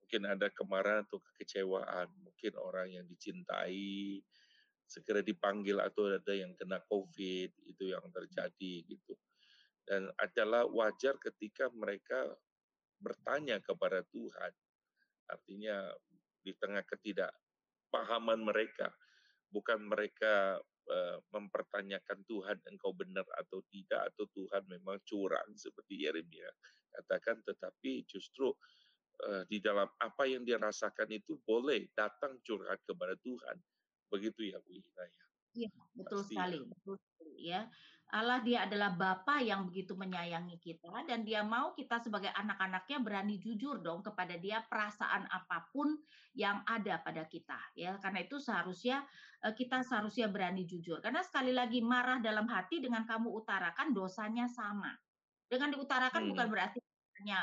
mungkin ada kemarahan atau kekecewaan, mungkin orang yang dicintai segera dipanggil atau ada yang kena Covid, itu yang terjadi gitu. Dan adalah wajar ketika mereka bertanya kepada Tuhan, artinya di tengah ketidakpahaman mereka, bukan mereka, eee, mempertanyakan Tuhan, "Engkau benar atau tidak?" Atau Tuhan memang curang seperti Yeremia katakan, tetapi justru, eee, di dalam apa yang dia rasakan itu boleh datang curhat kepada Tuhan, begitu ya Bu Ina ya? Iya, betul Pasti ya. sekali betul sekali ya. Allah dia adalah Bapa yang begitu menyayangi kita dan dia mau kita sebagai anak-anaknya berani jujur dong kepada dia perasaan apa pun yang ada pada kita ya, karena itu seharusnya, eee, kita seharusnya berani jujur, karena sekali lagi marah dalam hati dengan kamu utarakan dosanya sama. Dengan diutarakan bukan Mmm. berarti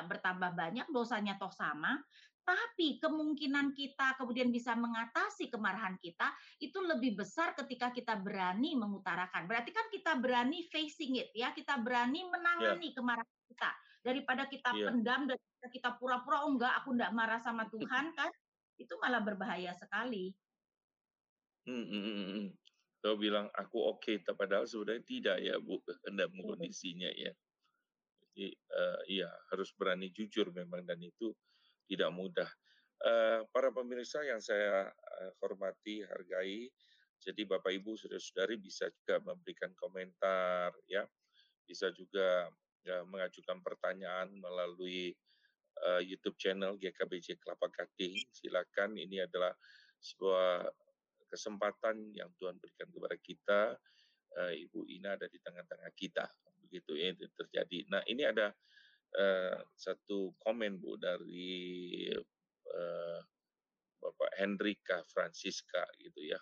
bertambah banyak, dosanya toh sama, tapi kemungkinan kita kemudian bisa mengatasi kemarahan kita, itu lebih besar ketika kita berani mengutarakan. Berarti kan kita berani facing it ya, kita berani Iya. menangani kemarahan kita, daripada kita Iya. pendam, daripada kita pura-pura, "Oh enggak, aku enggak marah sama *laughs* Tuhan," kan, itu malah berbahaya sekali. Mhm mhm mhm. Tahu bilang, "Aku oke," ta padahal sebenarnya tidak ya Bu, dalam Betul. kondisinya ya. I eee, iya, harus berani jujur memang dan itu tidak mudah. Eee, para pemirsa yang saya, eee, hormati, hargai, jadi Bapak, Ibu, saudara-saudari bisa juga memberikan komentar ya, bisa juga, ya mengajukan pertanyaan melalui, eee, YouTube channel GKBJ Kelapa Gading. Silakan, ini adalah sebuah kesempatan yang Tuhan berikan kepada kita, eee, Ibu Ina ada di tengah-tengah kita, begitu ya, itu terjadi. Nah, ini ada, eee, satu komen Bu dari, eee, Bapak Hendrika Francisca gitu ya.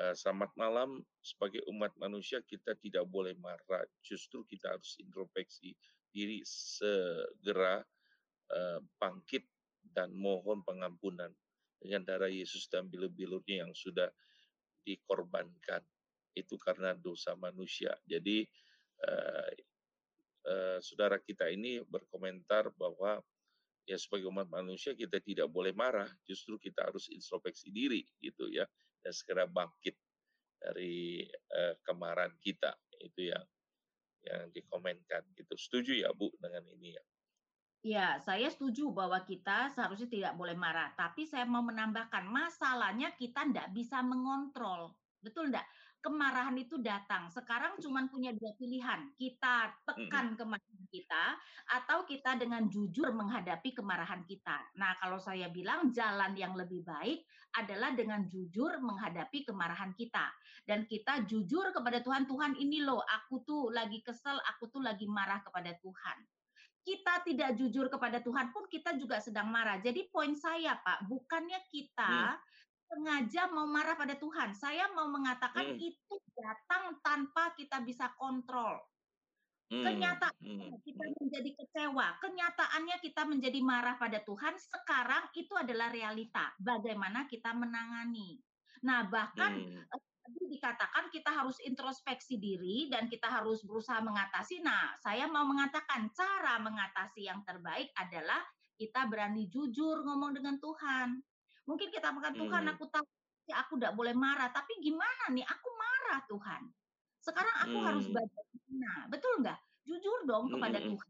Eee, "Selamat malam, sebagai umat manusia kita tidak boleh marah, justru kita harus introspeksi diri segera, eee, bangkit dan mohon pengampunan dengan darah Yesus dan bilur-bilurnya yang sudah dikorbankan. Itu karena dosa manusia." Jadi, eee, saudara kita ini berkomentar bahwa, ya sebagai umat manusia kita tidak boleh marah, justru kita harus introspeksi diri gitu ya, dan segera bangkit dari, eee, kemarahan kita. Itu yang yang dikomenkan gitu. Setuju ya Bu dengan ini ya? Ya, saya setuju bahwa kita seharusnya tidak boleh marah, tapi saya mau menambahkan, masalahnya kita ndak bisa mengontrol, betul ndak? Kemarahan itu datang, sekarang cuman punya 2 pilihan, kita tekan kemarahan kita, atau kita dengan jujur menghadapi kemarahan kita. Nah, kalau saya bilang jalan yang lebih baik adalah dengan jujur menghadapi kemarahan kita, dan kita jujur kepada Tuhan, "Tuhan ini loh, aku tuh lagi kesel, aku tuh lagi marah kepada Tuhan." Kita tidak jujur kepada Tuhan pun kita juga sedang marah. Jadi poin saya Pak, bukannya kita sengaja mau marah pada Tuhan, saya mau mengatakan Mhm. itu datang tanpa kita bisa kontrol. Mhm Kenyataannya kita mhm. menjadi kecewa, kenyataannya kita menjadi marah pada Tuhan, sekarang itu adalah realita, bagaimana kita menangani. Nah, bahkan, Mmm. eee, tadi dikatakan kita harus introspeksi diri dan kita harus berusaha mengatasi. Nah, saya mau mengatakan cara mengatasi yang terbaik adalah kita berani jujur ngomong dengan Tuhan. Mungkin kita bukan, "Tuhan Mmm. aku tahu ya aku ndak boleh marah, tapi gimana nih? Aku marah Tuhan. Sekarang aku harus Mmm. bagaimana?" Betul nggak? Jujur dong Mhm kepada mhm. Tuhan.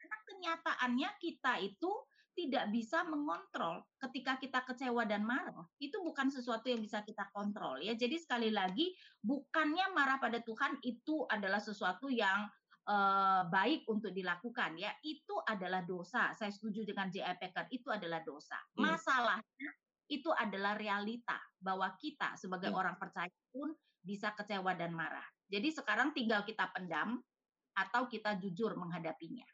Karena kenyataannya kita itu tidak bisa mengontrol ketika kita kecewa dan marah, itu bukan sesuatu yang bisa kita kontrol ya. Jadi sekali lagi, bukannya marah pada Tuhan itu adalah sesuatu yang, eee, baik untuk dilakukan ya, itu adalah dosa. Saya setuju dengan J.I. Packer, itu adalah dosa. Masalahnya itu adalah realita, bahwa kita sebagai Mmm. orang percaya pun bisa kecewa dan marah. Jadi sekarang tinggal kita pendam atau kita jujur menghadapinya.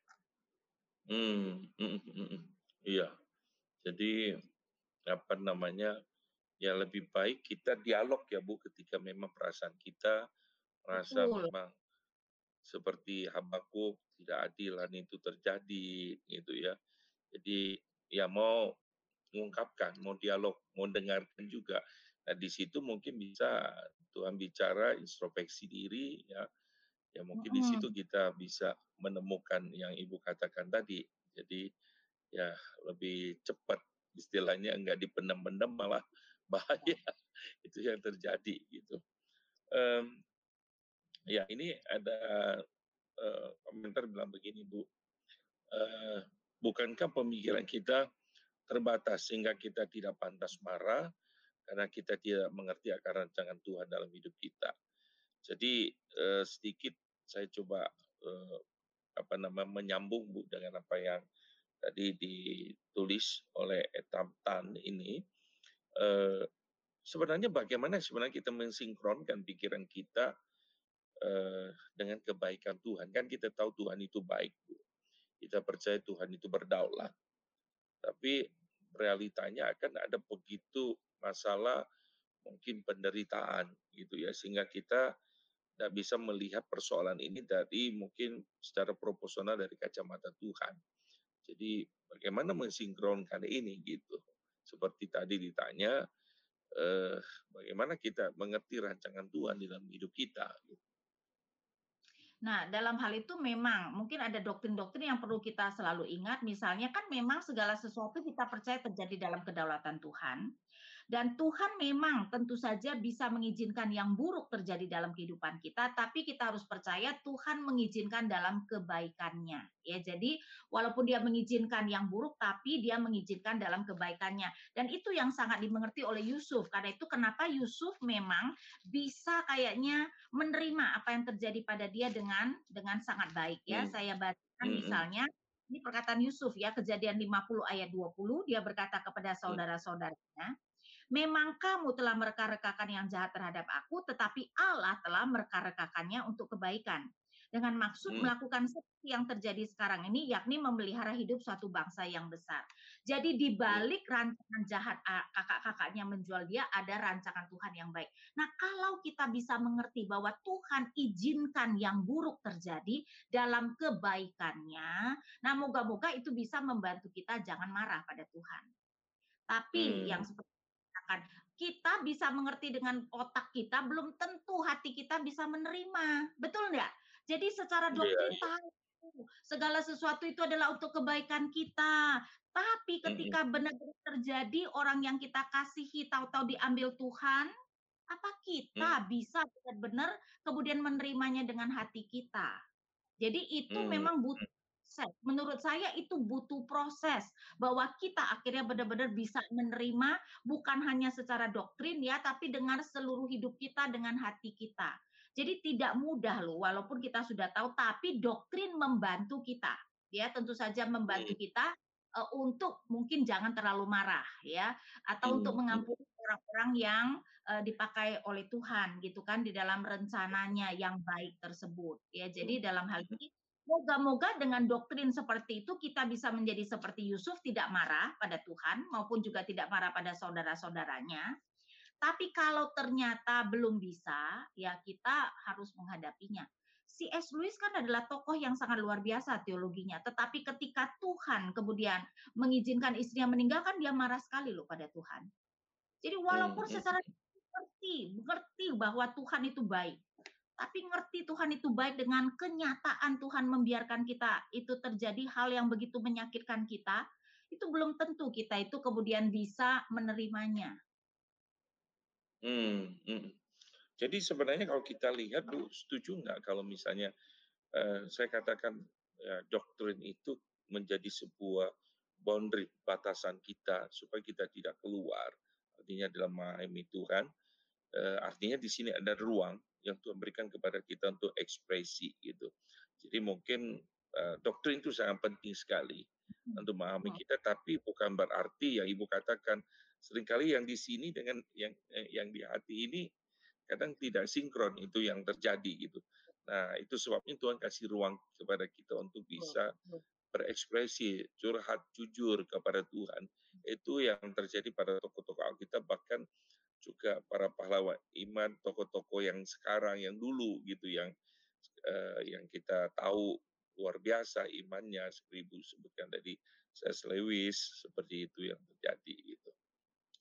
Mmm, mhm mhm. Iya. Jadi, apa namanya, ya lebih baik kita dialog ya Bu, ketika memang perasaan kita merasa Betul. memang seperti Habakuk, tidak adilan itu terjadi, gitu ya. Jadi, ya mau mengungkapkan, mau dialog, mau dengarkan juga. Nah, di situ mungkin bisa Tuhan bicara, introspeksi diri ya, ya mungkin di situ kita bisa menemukan yang Ibu katakan tadi. Jadi, ya lebih cepat, istilahnya enggak dipendam-pendam malah *laughs* bahaya, itu yang terjadi gitu. Mmm, ya ini ada, eee, komentar bilang begini Bu, eee, "Bukankah pemikiran kita terbatas sehingga kita tidak pantas marah, karena kita tidak mengerti akan rancangan Tuhan dalam hidup kita?" Jadi, eee, sedikit saya coba, eee, apa nama, menyambung Bu, dengan apa yang tadi ditulis oleh Etam Tan ini, eee, sebenarnya bagaimana sebenarnya kita mensinkronkan pikiran kita, eee, dengan kebaikan Tuhan. Kan kita tahu Tuhan itu baik Bu, kita percaya Tuhan itu berdaulat. Tapi realitanya akan ada begitu masalah, mungkin penderitaan gitu ya, sehingga kita nggak bisa melihat persoalan ini dari mungkin secara proporsional dari kacamata Tuhan. Jadi bagaimana mensinkronkan ini gitu. Seperti tadi ditanya, eee, bagaimana kita mengerti rancangan Tuhan dalam hidup kita gitu. Nah, dalam hal itu memang mungkin ada doktrin-doktrin yang perlu kita selalu ingat, misalnya kan memang segala sesuatu kita percaya terjadi dalam kedaulatan Tuhan. Dan Tuhan memang tentu saja bisa mengizinkan yang buruk terjadi dalam kehidupan kita, tapi kita harus percaya Tuhan mengizinkan dalam kebaikannya. Ya, jadi walaupun dia mengizinkan yang buruk, tapi dia mengizinkan dalam kebaikannya. Dan itu yang sangat dimengerti oleh Yusuf. Karena itu kenapa Yusuf memang bisa kayaknya menerima apa yang terjadi pada dia dengan dengan sangat baik ya. Hmm. Saya bacakan hmm. misalnya ini perkataan Yusuf ya, kejadian 50 ayat 20, dia berkata kepada hmm. saudara-saudaranya, Memang kamu telah mereka-rekakan yang jahat terhadap aku, tetapi Allah telah mereka-rekakannya untuk kebaikan. Dengan maksud hmm. melakukan seperti yang terjadi sekarang ini, yakni memelihara hidup suatu bangsa yang besar. Jadi di balik rancangan jahat kakak-kakaknya menjual dia, ada rancangan Tuhan yang baik. Nah kalau kita bisa mengerti bahwa Tuhan izinkan yang buruk terjadi dalam kebaikannya, nah moga-moga itu bisa membantu kita jangan marah pada Tuhan. Tapi hmm. yang seperti katakan, kita bisa mengerti dengan otak kita, belum tentu hati kita bisa menerima. Betul nggak? Jadi secara iya, doktrin yeah. tahu segala sesuatu itu adalah untuk kebaikan kita. Tapi ketika benar-benar terjadi orang yang kita kasihi tahu-tahu diambil Tuhan, apa kita hmm. bisa benar-benar kemudian menerimanya dengan hati kita? Jadi itu hmm. memang butuh proses. Menurut saya itu butuh proses bahwa kita akhirnya benar-benar bisa menerima bukan hanya secara doktrin ya, tapi dengan seluruh hidup kita dengan hati kita. Jadi tidak mudah loh, walaupun kita sudah tahu, tapi doktrin membantu kita. Ya, tentu saja membantu kita uh, untuk mungkin jangan terlalu marah, ya, atau hmm. untuk mengampuni orang-orang yang uh, dipakai oleh Tuhan, gitu kan, di dalam rencananya yang baik tersebut. Ya, jadi dalam hal ini Moga-moga dengan doktrin seperti itu kita bisa menjadi seperti Yusuf tidak marah pada Tuhan maupun juga tidak marah pada saudara-saudaranya. Tapi kalau ternyata belum bisa, ya kita harus menghadapinya. C.S. Lewis kan adalah tokoh yang sangat luar biasa teologinya, tetapi ketika Tuhan kemudian mengizinkan istrinya meninggal kan dia marah sekali loh pada Tuhan. Jadi walaupun hmm, hmm, secara mengerti, mengerti bahwa Tuhan itu baik, tapi ngerti Tuhan itu baik dengan kenyataan Tuhan membiarkan kita itu terjadi hal yang begitu menyakitkan kita, itu belum tentu kita itu kemudian bisa menerimanya. Hmm, hmm. Jadi sebenarnya kalau kita lihat, Bu, setuju nggak kalau misalnya uh, saya katakan ya, doktrin itu menjadi sebuah boundary batasan kita supaya kita tidak keluar. Artinya dalam memahami Tuhan, uh, artinya di sini ada ruang yang Tuhan berikan kepada kita untuk ekspresi gitu. Jadi mungkin uh, doktrin itu sangat penting sekali hmm. untuk memahami kita, tapi bukan berarti yang Ibu katakan sering kali yang di sini dengan yang eh, yang di hati ini kadang tidak sinkron itu yang terjadi gitu. Nah itu sebabnya Tuhan kasih ruang kepada kita untuk bisa berekspresi, curhat jujur kepada Tuhan. Itu yang terjadi pada tokoh-tokoh Alkitab bahkan juga para pahlawan iman, tokoh-tokoh yang sekarang, yang dulu gitu, yang uh, yang kita tahu luar biasa imannya seperti Ibu sebutkan tadi saya Lewis seperti itu yang terjadi gitu.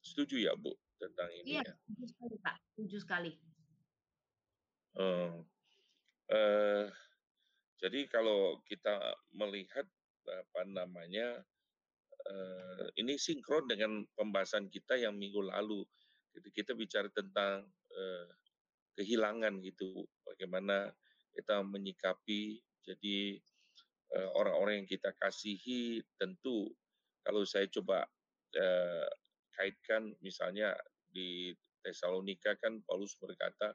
Setuju ya Bu tentang ini iya, ya? setuju sekali Pak, setuju sekali. Uh, uh, jadi kalau kita melihat apa namanya uh, ini sinkron dengan pembahasan kita yang minggu lalu Gitu. Kita bicara tentang uh, kehilangan gitu, bagaimana kita menyikapi. Jadi uh, orang-orang yang kita kasihi tentu kalau saya coba uh, kaitkan misalnya di Tesalonika kan Paulus berkata,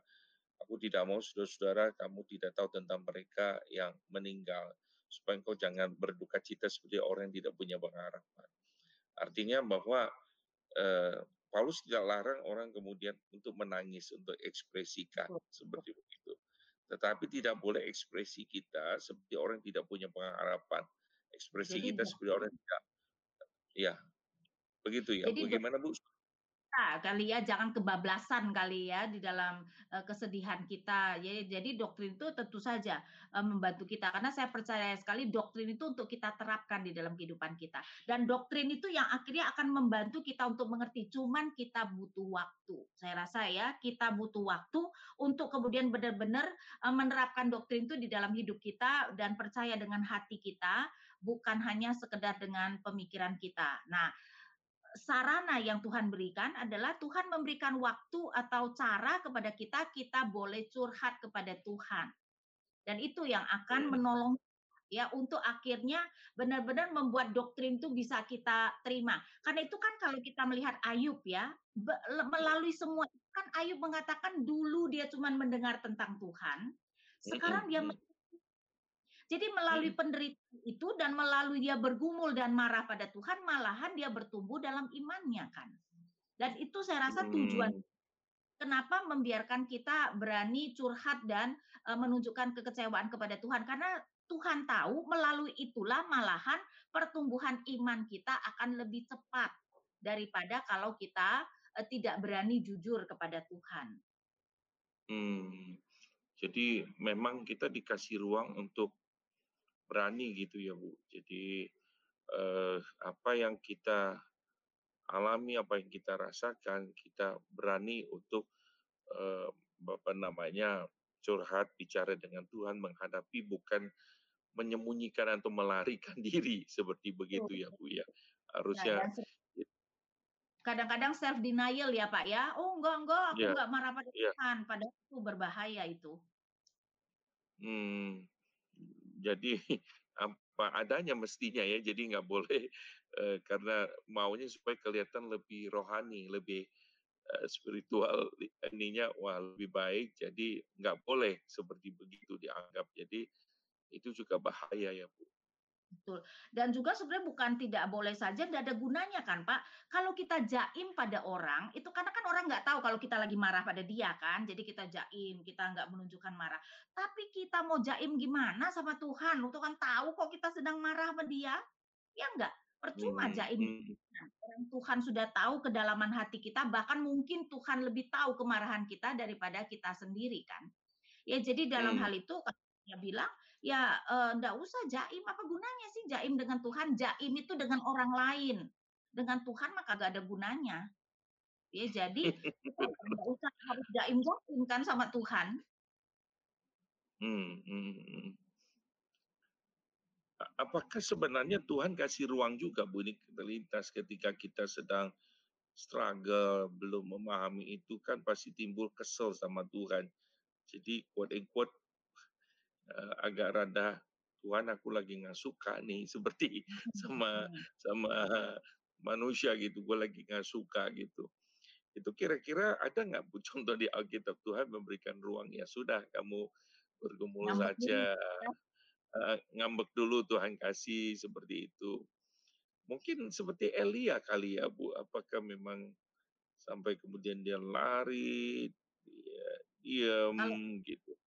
aku tidak mau saudara-saudara kamu tidak tahu tentang mereka yang meninggal supaya engkau jangan berduka cita seperti orang yang tidak punya pengharapan. Artinya bahwa eh, Paulus tidak larang orang kemudian untuk menangis, untuk ekspresikan seperti begitu. Tetapi tidak boleh ekspresi kita seperti orang yang tidak punya pengharapan. Ekspresi Jadi, kita seperti orang yang tidak, ya begitu ya. Jadi, Bagaimana Bu? Kali ya, jangan kebablasan kali ya di dalam uh, kesedihan kita. Jadi, jadi doktrin itu tentu saja uh, membantu kita karena saya percaya sekali doktrin itu untuk kita terapkan di dalam kehidupan kita. Dan doktrin itu yang akhirnya akan membantu kita untuk mengerti. Cuman kita butuh waktu. Saya rasa ya, kita butuh waktu untuk kemudian benar-benar uh, menerapkan doktrin itu di dalam hidup kita dan percaya dengan hati kita, bukan hanya sekedar dengan pemikiran kita. Nah, sarana yang Tuhan berikan adalah Tuhan memberikan waktu atau cara kepada kita, kita boleh curhat kepada Tuhan. Dan itu yang akan menolong ya untuk akhirnya benar-benar membuat doktrin itu bisa kita terima. Karena itu kan kalau kita melihat Ayub ya, melalui semua kan Ayub mengatakan dulu dia cuma mendengar tentang Tuhan, sekarang dia jadi melalui penderitaan itu dan melalui dia bergumul dan marah pada Tuhan, malahan dia bertumbuh dalam imannya kan. Dan itu saya rasa tujuan hmm. kenapa membiarkan kita berani curhat dan uh, menunjukkan kekecewaan kepada Tuhan karena Tuhan tahu melalui itulah malahan pertumbuhan iman kita akan lebih cepat daripada kalau kita uh, tidak berani jujur kepada Tuhan. Hmm. Jadi memang kita dikasih ruang untuk berani gitu ya Bu. Jadi eh, apa yang kita alami, apa yang kita rasakan, kita berani untuk eh, apa namanya curhat, bicara dengan Tuhan, menghadapi bukan menyembunyikan atau melarikan *laughs* diri seperti begitu ya Bu ya. Harusnya nah, kadang-kadang self denial ya Pak ya. Oh enggak enggak, aku ya, enggak marah pada ya. Tuhan, padahal itu berbahaya itu. Hmm, jadi *laughs* apa adanya mestinya ya jadi nggak boleh uh, *laughs* karena maunya supaya kelihatan lebih rohani lebih uh, spiritual *laughs* ininya wah lebih baik. Jadi nggak boleh seperti begitu dianggap. Jadi itu juga bahaya ya bu Betul. Dan juga sebenarnya bukan tidak boleh saja, tidak ada gunanya kan Pak. Kalau kita jaim pada orang, itu karena kan orang nggak tahu kalau kita lagi marah pada dia kan. Jadi kita jaim, kita nggak menunjukkan marah. Tapi kita mau jaim gimana sama Tuhan? Tuhan tahu kok kita sedang marah sama dia. Ya enggak? Percuma hmm, jaim. Hmm. Orang Tuhan sudah tahu kedalaman hati kita, bahkan mungkin Tuhan lebih tahu kemarahan kita daripada kita sendiri kan. Ya jadi dalam hmm. hal itu, dia bilang, ya enggak uh, usah jaim. Apa gunanya sih jaim dengan Tuhan? Jaim itu dengan orang lain. Dengan Tuhan maka gak ada gunanya. Ya jadi *laughs* nggak usah harus jaim jaim kan sama Tuhan. Hmm, hmm, hmm. apakah sebenarnya Tuhan kasih ruang juga Bu? Ini terlintas ketika kita sedang struggle belum memahami itu kan pasti timbul kesel sama Tuhan. Jadi quote unquote uh, agak rada Tuhan aku lagi nggak suka nih *laughs* seperti sama *laughs* sama manusia gitu gue lagi nggak suka gitu. Itu kira-kira ada nggak bu *laughs* contoh di Alkitab Tuhan memberikan ruang ya sudah kamu bergumul ngambek saja dulu. Uh, ngambek dulu Tuhan kasih seperti itu. Mungkin seperti Elia kali ya bu apakah memang sampai kemudian dia lari dia diam gitu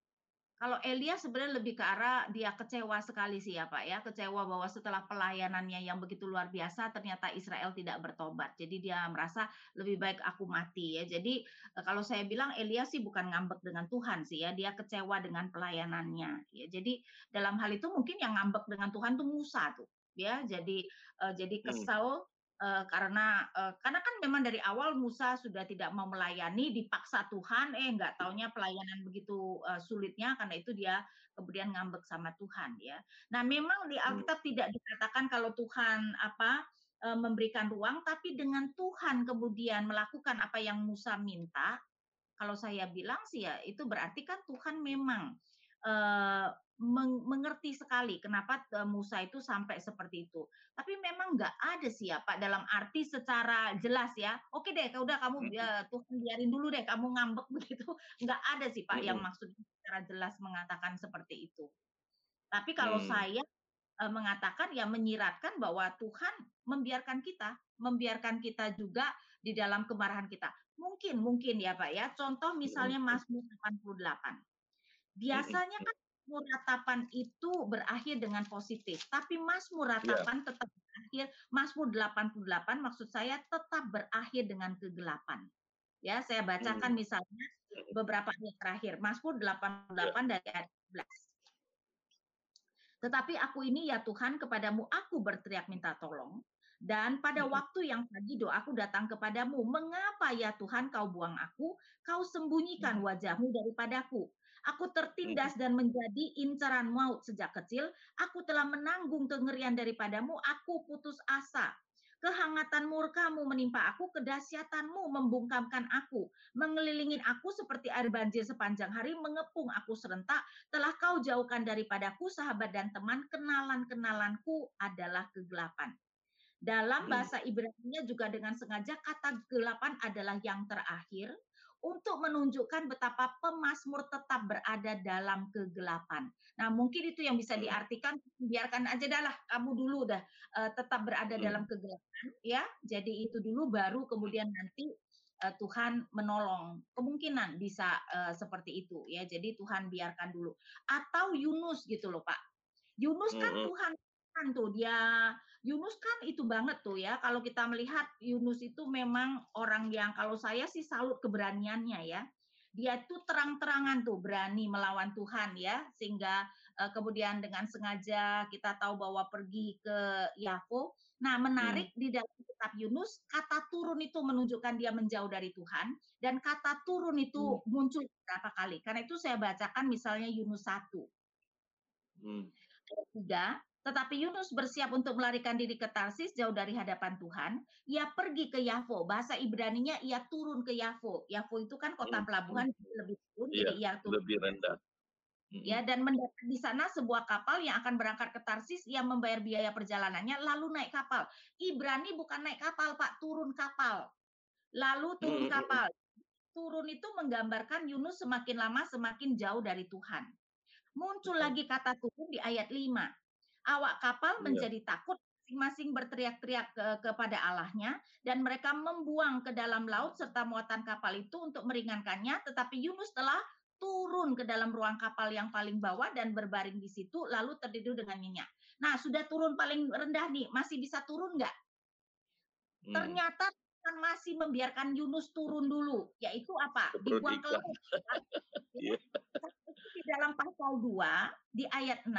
kalau Elia sebenarnya lebih ke arah dia kecewa sekali sih ya Pak ya, kecewa bahwa setelah pelayanannya yang begitu luar biasa ternyata Israel tidak bertobat. Jadi dia merasa lebih baik aku mati ya. Jadi eh, kalau saya bilang Elia sih bukan ngambek dengan Tuhan sih ya, dia kecewa dengan pelayanannya ya. Jadi dalam hal itu mungkin yang ngambek dengan Tuhan tuh Musa tuh ya. Jadi uh, jadi hmm. Uh, karena uh, karena kan memang dari awal Musa sudah tidak mau melayani dipaksa Tuhan eh nggak taunya pelayanan begitu uh, sulitnya karena itu dia kemudian ngambek sama Tuhan ya. Nah memang di hmm. Alkitab hmm. tidak dikatakan kalau Tuhan apa uh, memberikan ruang tapi dengan Tuhan kemudian melakukan apa yang Musa minta kalau saya bilang sih ya itu berarti kan Tuhan memang uh, mengerti sekali kenapa Musa itu sampai seperti itu. Tapi memang nggak ada sih ya Pak dalam arti secara jelas ya. Oke deh, udah kamu ya, Tuhan biarin dulu deh kamu ngambek *laughs* begitu. Nggak ada sih Pak yang maksudnya secara jelas mengatakan seperti itu. Tapi kalau hmm. saya e, mengatakan ya menyiratkan bahwa Tuhan membiarkan kita, membiarkan kita juga di dalam kemarahan kita. Mungkin mungkin ya Pak ya. Contoh misalnya Mazmur 88. Biasanya kan Mazmur itu berakhir dengan positif, tapi Mazmur ratapan yeah. tetap berakhir, Mazmur 88 maksud saya tetap berakhir dengan kegelapan. Ya, saya bacakan hmm. misalnya beberapa ayat terakhir, Mazmur 88 yeah. dari ayat 11. Tetapi aku ini ya Tuhan kepadamu aku berteriak minta tolong. Dan pada waktu yang pagi doaku datang kepadamu, mengapa ya Tuhan kau buang aku, kau sembunyikan wajahmu daripadaku. Aku tertindas dan menjadi incaran maut sejak kecil. Aku telah menanggung kengerian daripadamu. Aku putus asa. Kehangatan murkamu menimpa aku, kedahsyatanmu membungkamkan aku. Mengelilingi aku seperti air banjir sepanjang hari, mengepung aku serentak. Telah kau jauhkan daripadaku, sahabat dan teman, kenalan-kenalanku adalah kegelapan. Dalam Hmm. bahasa Ibrani juga dengan sengaja kata kegelapan adalah yang terakhir untuk menunjukkan betapa pemazmur tetap berada dalam kegelapan. Nah, mungkin itu yang bisa Hmm. diartikan biarkan aja dah lah kamu dulu dah uh, tetap berada Hmm. dalam kegelapan ya. Jadi itu dulu baru kemudian nanti uh, Tuhan menolong. Kemungkinan bisa uh, seperti itu ya. Jadi Tuhan biarkan dulu. Atau Yunus gitu loh, Pak. Yunus kan Hmm. Tuhan kan tuh dia Yunus kan itu banget tuh ya. Kalau kita melihat Yunus itu memang orang yang kalau saya sih salut keberaniannya ya. Dia tuh terang-terangan tuh berani melawan Tuhan ya, sehingga uh, kemudian dengan sengaja kita tahu bahwa pergi ke Yafo. Nah, menarik hmm. di dalam kitab Yunus kata turun itu menunjukkan dia menjauh dari Tuhan dan kata turun itu hmm. muncul berapa kali. Karena itu saya bacakan misalnya Yunus 1. Hmm. Ayat 3, tetapi Yunus bersiap untuk melarikan diri ke Tarsis jauh dari hadapan Tuhan. Ia pergi ke Yafo. Bahasa Ibraninya ia turun ke Yafo. Yafo itu kan kota pelabuhan hmm. lebih turun, iya, jadi ia turun. Lebih rendah. Hmm. Ya, dan mendapat di sana sebuah kapal yang akan berangkat ke Tarsis. Ia membayar biaya perjalanannya, lalu naik kapal. Ibrani bukan naik kapal, Pak, turun kapal. Lalu turun hmm. kapal. Turun itu menggambarkan Yunus semakin lama semakin jauh dari Tuhan. Muncul lagi kata turun di ayat 5 awak kapal iya. menjadi takut masing-masing berteriak-teriak ke, kepada Allahnya dan mereka membuang ke dalam laut serta muatan kapal itu untuk meringankannya tetapi Yunus telah turun ke dalam ruang kapal yang paling bawah dan berbaring di situ lalu tertidur dengan nyenyak. Nah, sudah turun paling rendah nih, masih bisa turun nggak? Hmm. Ternyata Tuhan masih membiarkan Yunus turun dulu, yaitu apa? Dibuang ke laut. *laughs* ya. Di dalam pasal 2 di ayat 6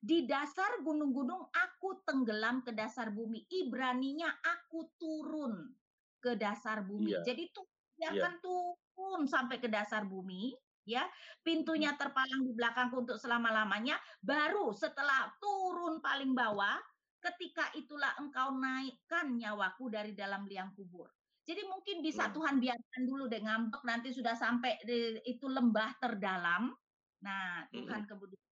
di dasar gunung-gunung aku tenggelam ke dasar bumi. Ibraninya aku turun ke dasar bumi. Yeah. Jadi tuh dia yeah. akan turun sampai ke dasar bumi, ya. Pintunya terpalang di belakangku untuk selama-lamanya. Baru setelah turun paling bawah, ketika itulah engkau naikkan nyawaku dari dalam liang kubur. Jadi mungkin bisa hmm. Tuhan biarkan dulu deh ngambek nanti sudah sampai di, itu lembah terdalam. Nah, Tuhan hmm. kemudian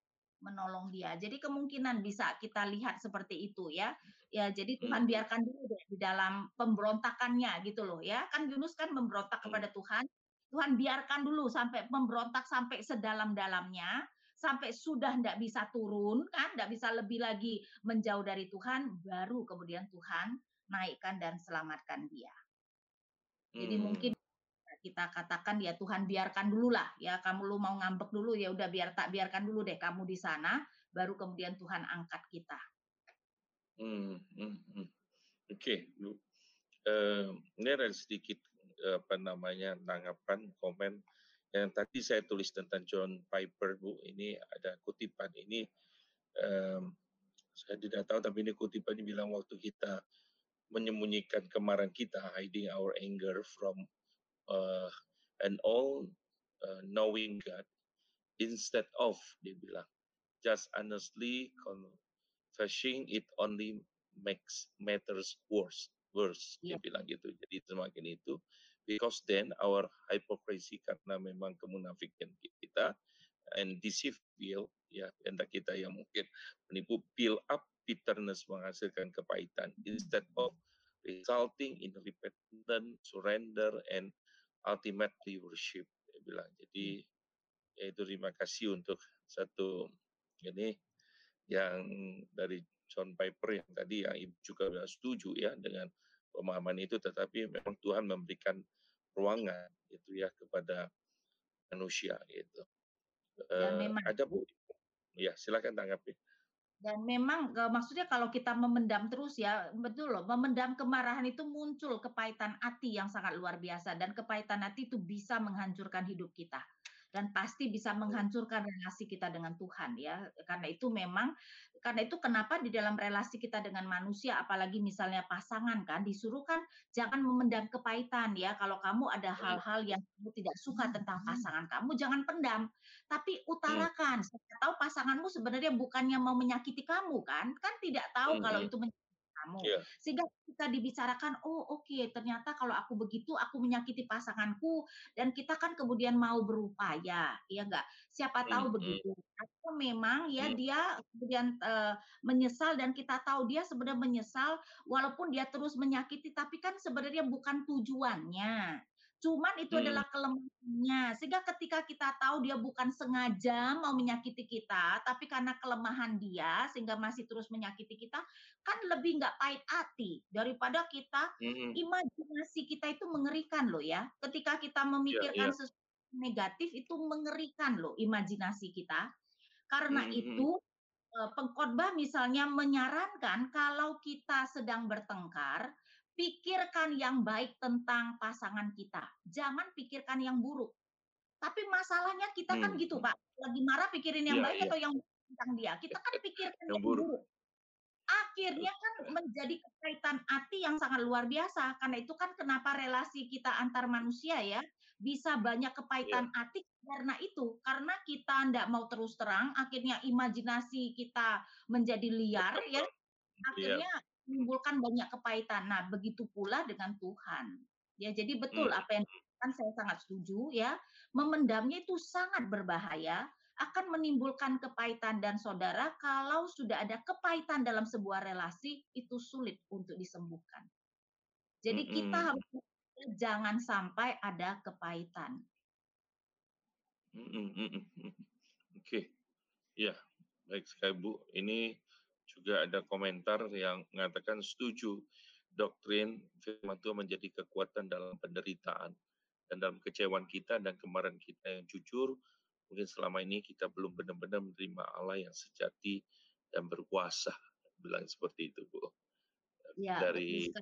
menolong dia. Jadi kemungkinan bisa kita lihat seperti itu ya. Ya, jadi Tuhan hmm. biarkan dulu deh di dalam pemberontakannya gitu loh ya. Kan Yunus kan memberontak hmm. kepada Tuhan. Tuhan biarkan dulu sampai memberontak sampai sedalam-dalamnya, sampai sudah tidak bisa turun kan, tidak bisa lebih lagi menjauh dari Tuhan, baru kemudian Tuhan naikkan dan selamatkan dia. Jadi hmm. mungkin kita katakan ya Tuhan biarkan dulu lah ya kamu lu mau ngambek dulu ya udah biar tak biarkan dulu deh kamu di sana baru kemudian Tuhan angkat kita. Hmm, hmm, hmm. Oke, okay. uh, ini ada sedikit apa namanya tanggapan komen yang tadi saya tulis tentang John Piper bu ini ada kutipan ini um, saya tidak tahu tapi ini kutipan ini bilang waktu kita menyembunyikan kemarahan kita hiding our anger from uh, and all uh, knowing God instead of dia bilang just honestly confessing it only makes matters worse worse yeah. dia bilang gitu jadi semakin itu because then our hypocrisy karena memang kemunafikan kita and deceive will ya hendak kita yang mungkin menipu build up bitterness menghasilkan kepahitan instead of resulting in repentance surrender and ultimately worship dia bilang. Jadi hmm. yaitu terima kasih untuk satu ini yang dari John Piper yang tadi yang ibu juga sudah setuju ya dengan pemahaman itu, tetapi memang Tuhan memberikan ruangan itu ya kepada manusia itu. Uh, ada bu, ya silakan tanggapi. Dan memang maksudnya kalau kita memendam terus ya, betul loh, memendam kemarahan itu muncul kepahitan hati yang sangat luar biasa. Dan kepahitan hati itu bisa menghancurkan hidup kita dan pasti bisa menghancurkan relasi kita dengan Tuhan ya. Karena itu memang karena itu kenapa di dalam relasi kita dengan manusia apalagi misalnya pasangan kan disuruh kan jangan memendam kepahitan ya. Kalau kamu ada hal-hal yang kamu tidak suka tentang pasangan kamu jangan pendam, tapi utarakan. Saya tahu pasanganmu sebenarnya bukannya mau menyakiti kamu kan? Kan tidak tahu kalau itu menyakiti kamu. Yeah. Sehingga kita dibicarakan, oh oke, okay, ternyata kalau aku begitu, aku menyakiti pasanganku, dan kita kan kemudian mau berupaya, ya enggak? Siapa tahu hmm, begitu. Atau memang ya hmm. dia kemudian uh, menyesal dan kita tahu dia sebenarnya menyesal, walaupun dia terus menyakiti, tapi kan sebenarnya bukan tujuannya. Cuman itu hmm. adalah kelemahannya. Sehingga ketika kita tahu dia bukan sengaja mau menyakiti kita, tapi karena kelemahan dia sehingga masih terus menyakiti kita, kan lebih nggak pahit hati daripada kita hmm. imajinasi kita itu mengerikan loh ya. Ketika kita iya, memikirkan yeah, yeah. sesuatu negatif itu mengerikan loh imajinasi kita. Karena hmm. itu eh, pengkhotbah misalnya menyarankan kalau kita sedang bertengkar, pikirkan yang baik tentang pasangan kita. Jangan pikirkan yang buruk. Tapi masalahnya kita kan hmm. gitu, Pak. Lagi marah pikirin yang yeah, baik yeah. atau yang buruk tentang dia. Kita kan pikirkan yang, yang buruk. buruk. Akhirnya kan menjadi kekaitan hati yang sangat luar biasa. Karena itu kan kenapa relasi kita antar manusia ya bisa banyak kepahitan yeah. hati karena itu. Karena kita tidak mau terus terang, akhirnya imajinasi kita menjadi liar ya. Iya. Akhirnya yeah menimbulkan banyak kepahitan. Nah, begitu pula dengan Tuhan. Ya, jadi betul hmm. apa yang kan saya sangat setuju ya. Memendamnya itu sangat berbahaya, akan menimbulkan kepahitan dan saudara kalau sudah ada kepahitan dalam sebuah relasi itu sulit untuk disembuhkan. Jadi kita harus jangan sampai ada kepahitan. Oke, okay. ya baik sekali Bu. Ini juga ada komentar yang mengatakan setuju doktrin firman Tuhan menjadi kekuatan dalam penderitaan dan dalam kecewaan kita dan kemarin kita yang jujur. Mungkin selama ini kita belum benar-benar menerima Allah yang sejati dan berkuasa. Bilang seperti itu Bu. Ya, dari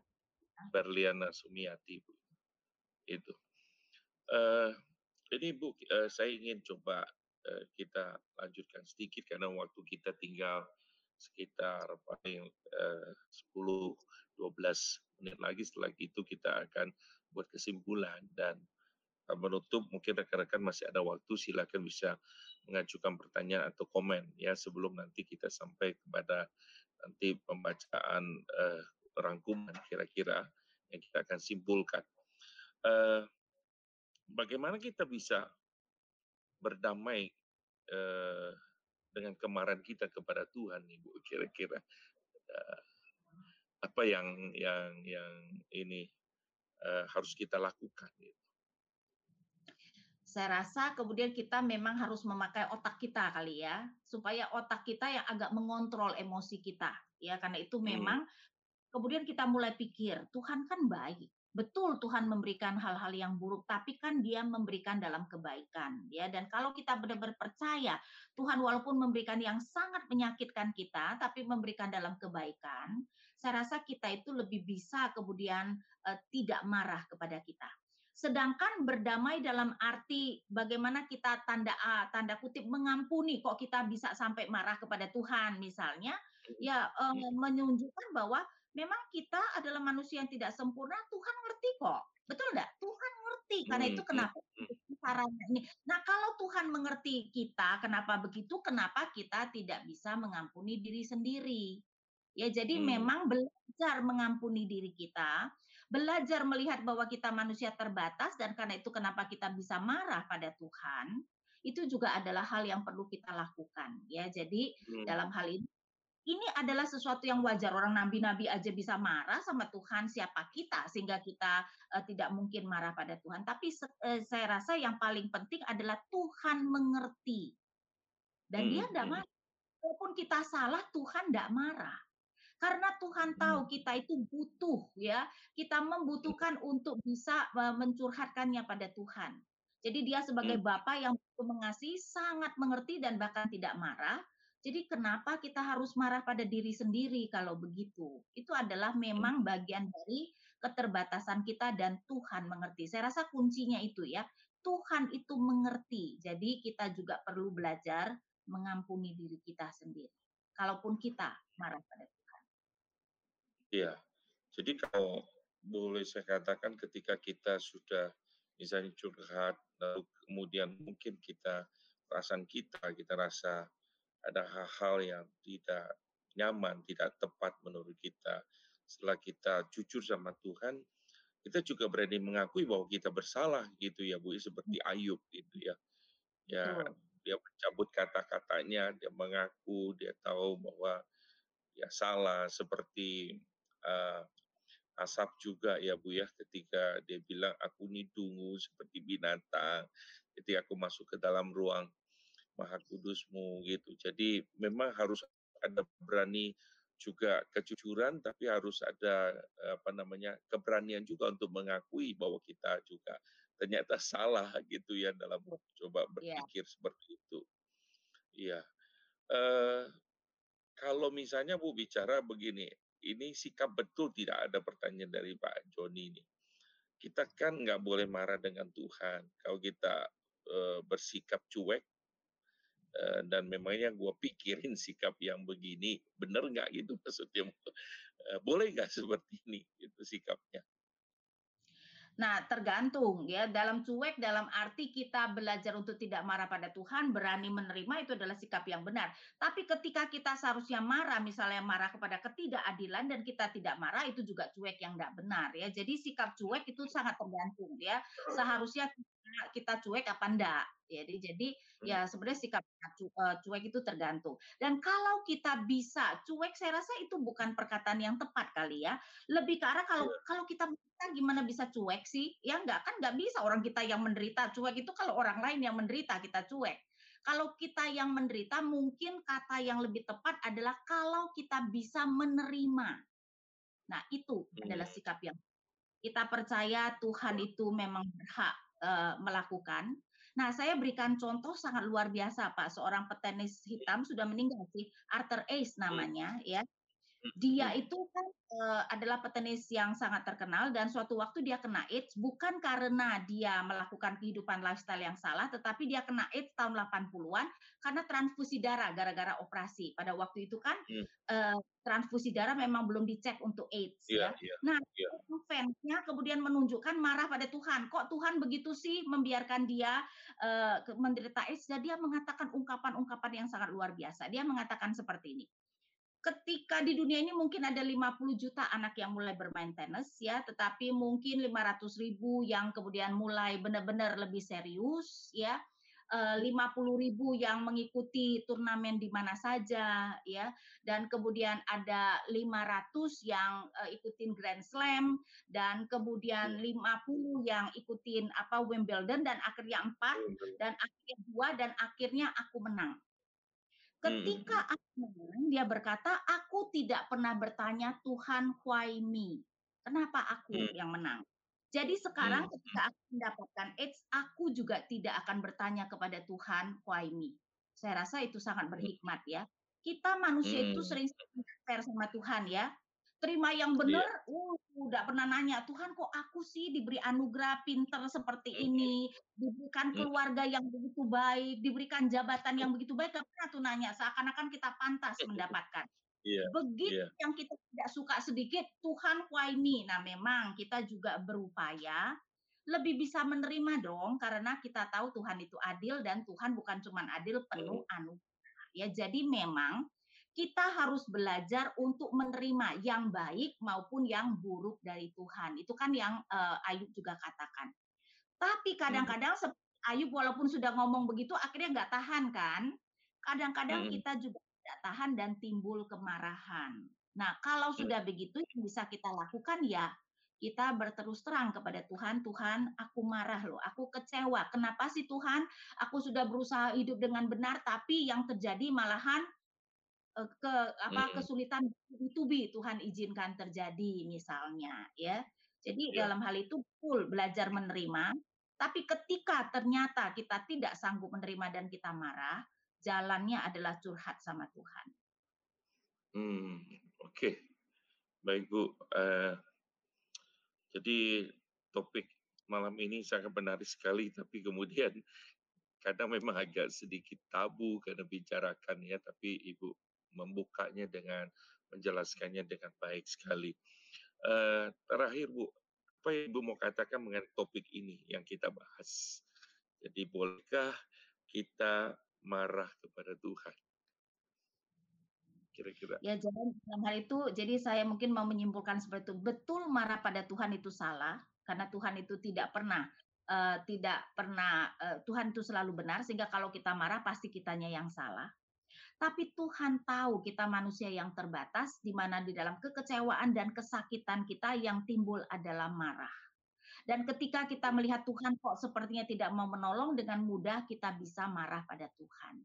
Berliana Sumiati Bu. Itu. Uh, ini Bu uh, saya ingin coba uh, kita lanjutkan sedikit karena waktu kita tinggal sekitar paling eh, 10 12 menit lagi setelah itu kita akan buat kesimpulan dan eh, menutup mungkin rekan-rekan masih ada waktu silakan bisa mengajukan pertanyaan atau komen ya sebelum nanti kita sampai kepada nanti pembacaan uh, rangkuman kira-kira yang kita akan simpulkan. Uh, bagaimana kita bisa berdamai uh, dengan kemarahan kita kepada Tuhan Ibu kira-kira uh, apa yang yang yang ini uh, harus kita lakukan gitu. Saya rasa kemudian kita memang harus memakai otak kita kali ya supaya otak kita yang agak mengontrol emosi kita ya karena itu hmm. memang hmm. kemudian kita mulai pikir Tuhan kan baik betul Tuhan memberikan hal-hal yang buruk, tapi kan Dia memberikan dalam kebaikan, ya. Dan kalau kita benar-benar percaya Tuhan walaupun memberikan yang sangat menyakitkan kita, tapi memberikan dalam kebaikan, saya rasa kita itu lebih bisa kemudian uh, tidak marah kepada kita. Sedangkan berdamai dalam arti bagaimana kita tanda uh, tanda kutip mengampuni, kok kita bisa sampai marah kepada Tuhan, misalnya, ya uh, menunjukkan bahwa memang kita adalah manusia yang tidak sempurna, Tuhan ngerti kok. Betul enggak? Tuhan ngerti. Karena itu hmm, kenapa hmm, hmm. caranya ini. Nah, kalau Tuhan mengerti kita, kenapa begitu? Kenapa kita tidak bisa mengampuni diri sendiri? Ya, jadi hmm. memang belajar mengampuni diri kita, belajar melihat bahwa kita manusia terbatas dan karena itu kenapa kita bisa marah pada Tuhan, itu juga adalah hal yang perlu kita lakukan. Ya, jadi hmm. dalam hal ini ini adalah sesuatu yang wajar orang nabi-nabi aja bisa marah sama Tuhan siapa kita sehingga kita uh, tidak mungkin marah pada Tuhan tapi uh, saya rasa yang paling penting adalah Tuhan mengerti dan hmm. dia tidak hmm. marah walaupun kita salah Tuhan tidak marah karena Tuhan hmm. tahu kita itu butuh ya kita membutuhkan untuk bisa uh, mencurhatkannya pada Tuhan jadi dia sebagai hmm. Bapak yang mengasihi sangat mengerti dan bahkan tidak marah jadi kenapa kita harus marah pada diri sendiri kalau begitu? Itu adalah memang bagian dari keterbatasan kita dan Tuhan mengerti. Saya rasa kuncinya itu ya. Tuhan itu mengerti. Jadi kita juga perlu belajar mengampuni diri kita sendiri. Kalaupun kita marah pada Tuhan. Iya. Jadi kalau boleh saya katakan ketika kita sudah misalnya curhat, lalu kemudian mungkin kita perasaan kita, kita rasa ada hal-hal yang tidak nyaman, tidak tepat menurut kita. setelah kita jujur sama Tuhan, kita juga berani mengakui bahwa kita bersalah gitu ya Bu, seperti Ayub gitu ya. Ya, dia mencabut kata-katanya, dia mengaku, dia tahu bahwa ya salah seperti uh, Asap juga ya Bu ya ketika dia bilang aku ini dungu seperti binatang ketika aku masuk ke dalam ruang Maha Kudusmu gitu. Jadi memang harus ada berani juga kejujuran tapi harus ada apa namanya keberanian juga untuk mengakui bahwa kita juga ternyata *laughs* salah gitu ya dalam coba iya. berpikir yeah. seperti itu. Iya. Uh, kalau misalnya Bu bicara begini, ini sikap betul tidak ada pertanyaan dari Pak Joni ini. Kita kan nggak boleh marah dengan Tuhan. Kalau kita uh, bersikap cuek, dan memangnya gue pikirin sikap yang begini, benar nggak gitu *laughs* maksudnya? Uh, boleh nggak seperti ini itu sikapnya? Nah, tergantung ya. Dalam cuek, dalam arti kita belajar untuk tidak marah pada Tuhan, berani menerima itu adalah sikap yang benar. Tapi ketika kita seharusnya marah, misalnya marah kepada ketidakadilan dan kita tidak marah, itu juga cuek yang tidak benar ya. Jadi sikap cuek itu sangat tergantung ya. Seharusnya kita cuek apa enggak. Jadi jadi ya sebenarnya sikap eh, cuek itu tergantung. Dan kalau kita bisa cuek, saya rasa itu bukan perkataan yang tepat kali ya. Lebih ke arah kalau iya. kalau kita kita gimana bisa cuek sih? Ya enggak kan enggak bisa orang kita yang menderita cuek itu kalau orang lain yang menderita kita cuek. Kalau kita yang menderita mungkin kata yang lebih tepat adalah kalau kita bisa menerima. Nah, itu adalah hmm. sikap yang kita percaya Tuhan itu memang berhak uh, melakukan. Nah, saya berikan contoh sangat luar biasa, Pak. Seorang petenis hitam sudah meninggal sih, Arthur Ashe namanya, ya. Dia itu kan uh, adalah petenis yang sangat terkenal dan suatu waktu dia kena AIDS bukan karena dia melakukan kehidupan lifestyle yang salah, tetapi dia kena AIDS tahun 80-an karena transfusi darah gara-gara operasi. Pada waktu itu kan hmm. uh, transfusi darah memang belum dicek untuk AIDS yeah, ya. Yeah, nah, yeah. fansnya kemudian menunjukkan marah pada Tuhan. Kok Tuhan begitu sih membiarkan dia uh, menderita AIDS? Dan dia mengatakan ungkapan-ungkapan yang sangat luar biasa. Dia mengatakan seperti ini ketika di dunia ini mungkin ada 50 juta anak yang mulai bermain tenis ya, tetapi mungkin 500 ribu yang kemudian mulai benar-benar lebih serius ya. 50 eh, ribu yang mengikuti turnamen di mana saja ya dan kemudian ada 500 yang uh, ikutin Grand Slam dan kemudian 50 iya. yang ikutin apa Wimbledon dan akhirnya empat dan akhirnya dua dan akhirnya aku menang Ketika hmm. aku menang, dia berkata, aku tidak pernah bertanya Tuhan why me? Kenapa aku hmm. yang menang? Jadi sekarang hmm. ketika aku mendapatkan AIDS, aku juga tidak akan bertanya kepada Tuhan why me. Saya rasa itu sangat hmm. berhikmat ya. Kita manusia hmm. itu sering fair sama Tuhan ya terima yang iya. benar, yeah. uh, udah pernah nanya, Tuhan kok aku sih diberi anugerah pinter seperti ini, diberikan keluarga yang begitu baik, diberikan jabatan yang begitu baik, gak pernah tuh nanya, seakan-akan kita pantas *laughs* mendapatkan. Yeah. Begitu yeah. yang kita tidak suka sedikit, Tuhan why me? Nah memang kita juga berupaya lebih bisa menerima dong, karena kita tahu Tuhan itu adil dan Tuhan bukan cuma adil, penuh anugerah. Ya, jadi memang kita harus belajar untuk menerima yang baik maupun yang buruk dari Tuhan. Itu kan yang uh, Ayub juga katakan. Tapi kadang-kadang hmm. Ayub walaupun sudah ngomong begitu akhirnya nggak tahan kan. Kadang-kadang hmm. kita juga tidak tahan dan timbul kemarahan. Nah kalau hmm. sudah begitu yang bisa kita lakukan ya kita berterus terang kepada Tuhan, Tuhan, aku marah loh, aku kecewa. Kenapa sih Tuhan? Aku sudah berusaha hidup dengan benar, tapi yang terjadi malahan Eh, ke apa hmm. kesulitan itu bi Tuhan izinkan terjadi misalnya ya. Jadi ya. dalam hal itu full belajar menerima, tapi ketika ternyata kita tidak sanggup menerima dan kita marah, jalannya adalah curhat sama Tuhan. Hmm, oke. Okay. Baik Bu, uh, jadi topik malam ini sangat menarik sekali, tapi kemudian *laughs* kadang memang agak sedikit tabu karena bicarakan ya, tapi Ibu membukanya dengan menjelaskannya dengan baik sekali. Uh, terakhir Bu, apa yang Ibu mau katakan mengenai topik ini yang kita bahas? Jadi bolehkah kita marah kepada Tuhan? kira-kira? Ya, jadi dalam hal itu, jadi saya mungkin mau menyimpulkan seperti itu. Betul marah pada Tuhan itu salah, karena Tuhan itu tidak pernah uh, tidak pernah uh, Tuhan itu selalu benar sehingga kalau kita marah pasti kitanya yang salah. Tapi Tuhan tahu kita manusia yang terbatas di mana di dalam kekecewaan dan kesakitan kita yang timbul adalah marah. Dan ketika kita melihat Tuhan kok sepertinya tidak mau menolong dengan mudah kita bisa marah pada Tuhan.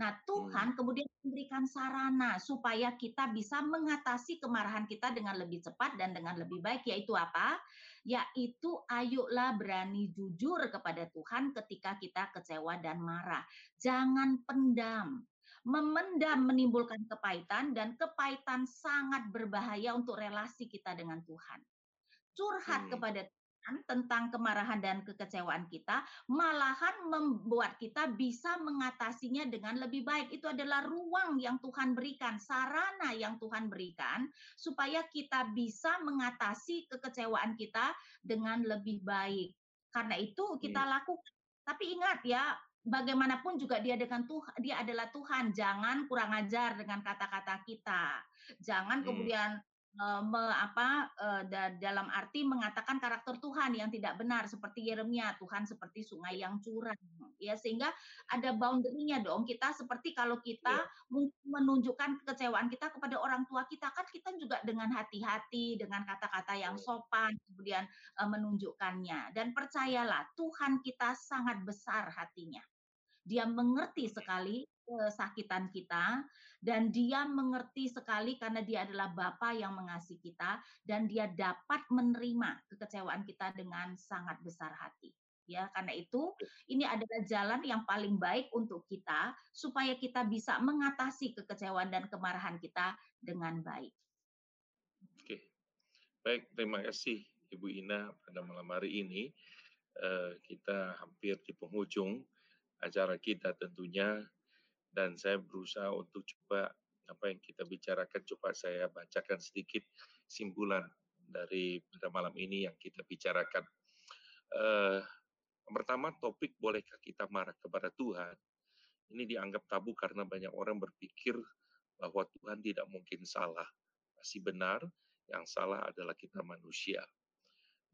Nah, Tuhan hmm. kemudian memberikan sarana supaya kita bisa mengatasi kemarahan kita dengan lebih cepat dan dengan lebih baik, yaitu apa? Yaitu ayolah berani jujur kepada Tuhan ketika kita kecewa dan marah. Jangan pendam. Memendam menimbulkan kepahitan dan kepahitan sangat berbahaya untuk relasi kita dengan Tuhan. Curhat hmm. kepada tentang kemarahan dan kekecewaan kita, malahan membuat kita bisa mengatasinya dengan lebih baik. Itu adalah ruang yang Tuhan berikan, sarana yang Tuhan berikan, supaya kita bisa mengatasi kekecewaan kita dengan lebih baik. Karena itu kita iya. lakukan. Tapi ingat ya, bagaimanapun juga dia dengan Tuhan, dia adalah Tuhan. Jangan kurang ajar dengan kata-kata kita. Jangan hmm. kemudian me, apa uh, da, dalam arti mengatakan karakter Tuhan yang tidak benar seperti Yeremia Tuhan seperti sungai yang curang ya. Sehingga ada boundary-nya dong. Kita seperti kalau kita yeah. menunjukkan kekecewaan kita kepada orang tua kita kan kita juga dengan hati-hati dengan kata-kata yang sopan kemudian uh, menunjukkannya. Dan percayalah Tuhan kita sangat besar hatinya. Dia mengerti sekali kesakitan kita dan dia mengerti sekali karena dia adalah Bapa yang mengasihi kita dan dia dapat menerima kekecewaan kita dengan sangat besar hati. Ya, karena itu ini adalah jalan yang paling baik untuk kita supaya kita bisa mengatasi kekecewaan dan kemarahan kita dengan baik. Oke. Baik, terima kasih Ibu Ina pada malam hari ini. Uh, kita hampir di penghujung acara kita tentunya dan saya berusaha untuk coba apa yang kita bicarakan coba saya bacakan sedikit simpulan dari pada malam ini yang kita bicarakan. Uh, pertama topik bolehkah kita marah kepada Tuhan? Ini dianggap tabu karena banyak orang berpikir bahwa Tuhan tidak mungkin salah. Masih benar, yang salah adalah kita manusia.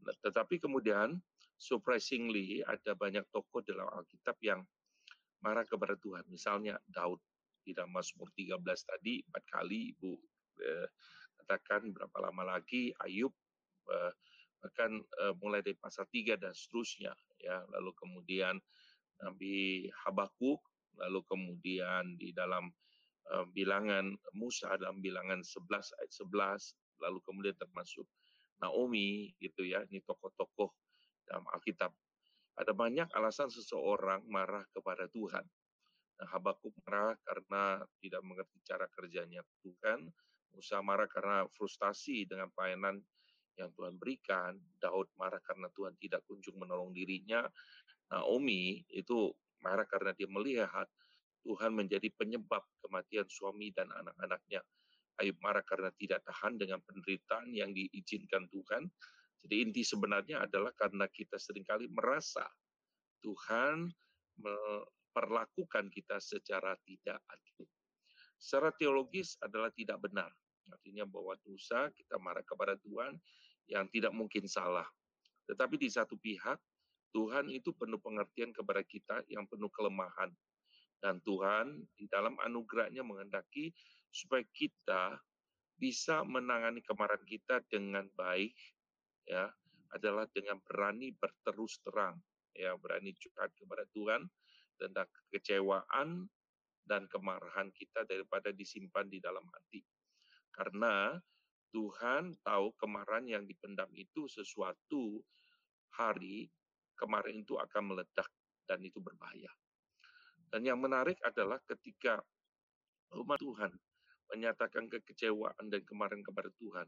Nah, tetapi kemudian surprisingly ada banyak tokoh dalam Alkitab yang marah kepada Tuhan. Misalnya Daud di dalam Mazmur 13 tadi empat kali Ibu eh, katakan berapa lama lagi Ayub eh, bahkan eh, mulai dari pasal 3 dan seterusnya ya. Lalu kemudian Nabi Habakuk lalu kemudian di dalam eh, bilangan Musa dalam bilangan 11 ayat 11 lalu kemudian termasuk Naomi gitu ya. Ini tokoh-tokoh dalam Alkitab ada banyak alasan seseorang marah kepada Tuhan. Nah, Habakuk marah karena tidak mengerti cara kerjanya Tuhan. Musa marah karena frustasi dengan pelayanan yang Tuhan berikan. Daud marah karena Tuhan tidak kunjung menolong dirinya. Naomi itu marah karena dia melihat Tuhan menjadi penyebab kematian suami dan anak-anaknya. Ayub marah karena tidak tahan dengan penderitaan yang diizinkan Tuhan. Jadi inti sebenarnya adalah karena kita sering kali merasa Tuhan memperlakukan kita secara tidak adil. Secara teologis adalah tidak benar. Artinya bahwa dosa kita marah kepada Tuhan yang tidak mungkin salah. Tetapi di satu pihak, Tuhan itu penuh pengertian kepada kita yang penuh kelemahan. Dan Tuhan di dalam anugerahnya menghendaki supaya kita bisa menangani kemarahan kita dengan baik ya adalah dengan berani berterus terang ya berani curhat kepada Tuhan tentang kekecewaan dan kemarahan kita daripada disimpan di dalam hati. Karena Tuhan tahu kemarahan yang dipendam itu sesuatu hari kemarin itu akan meledak dan itu berbahaya. Dan yang menarik adalah ketika umat Tuhan menyatakan kekecewaan dan kemarahan kepada Tuhan,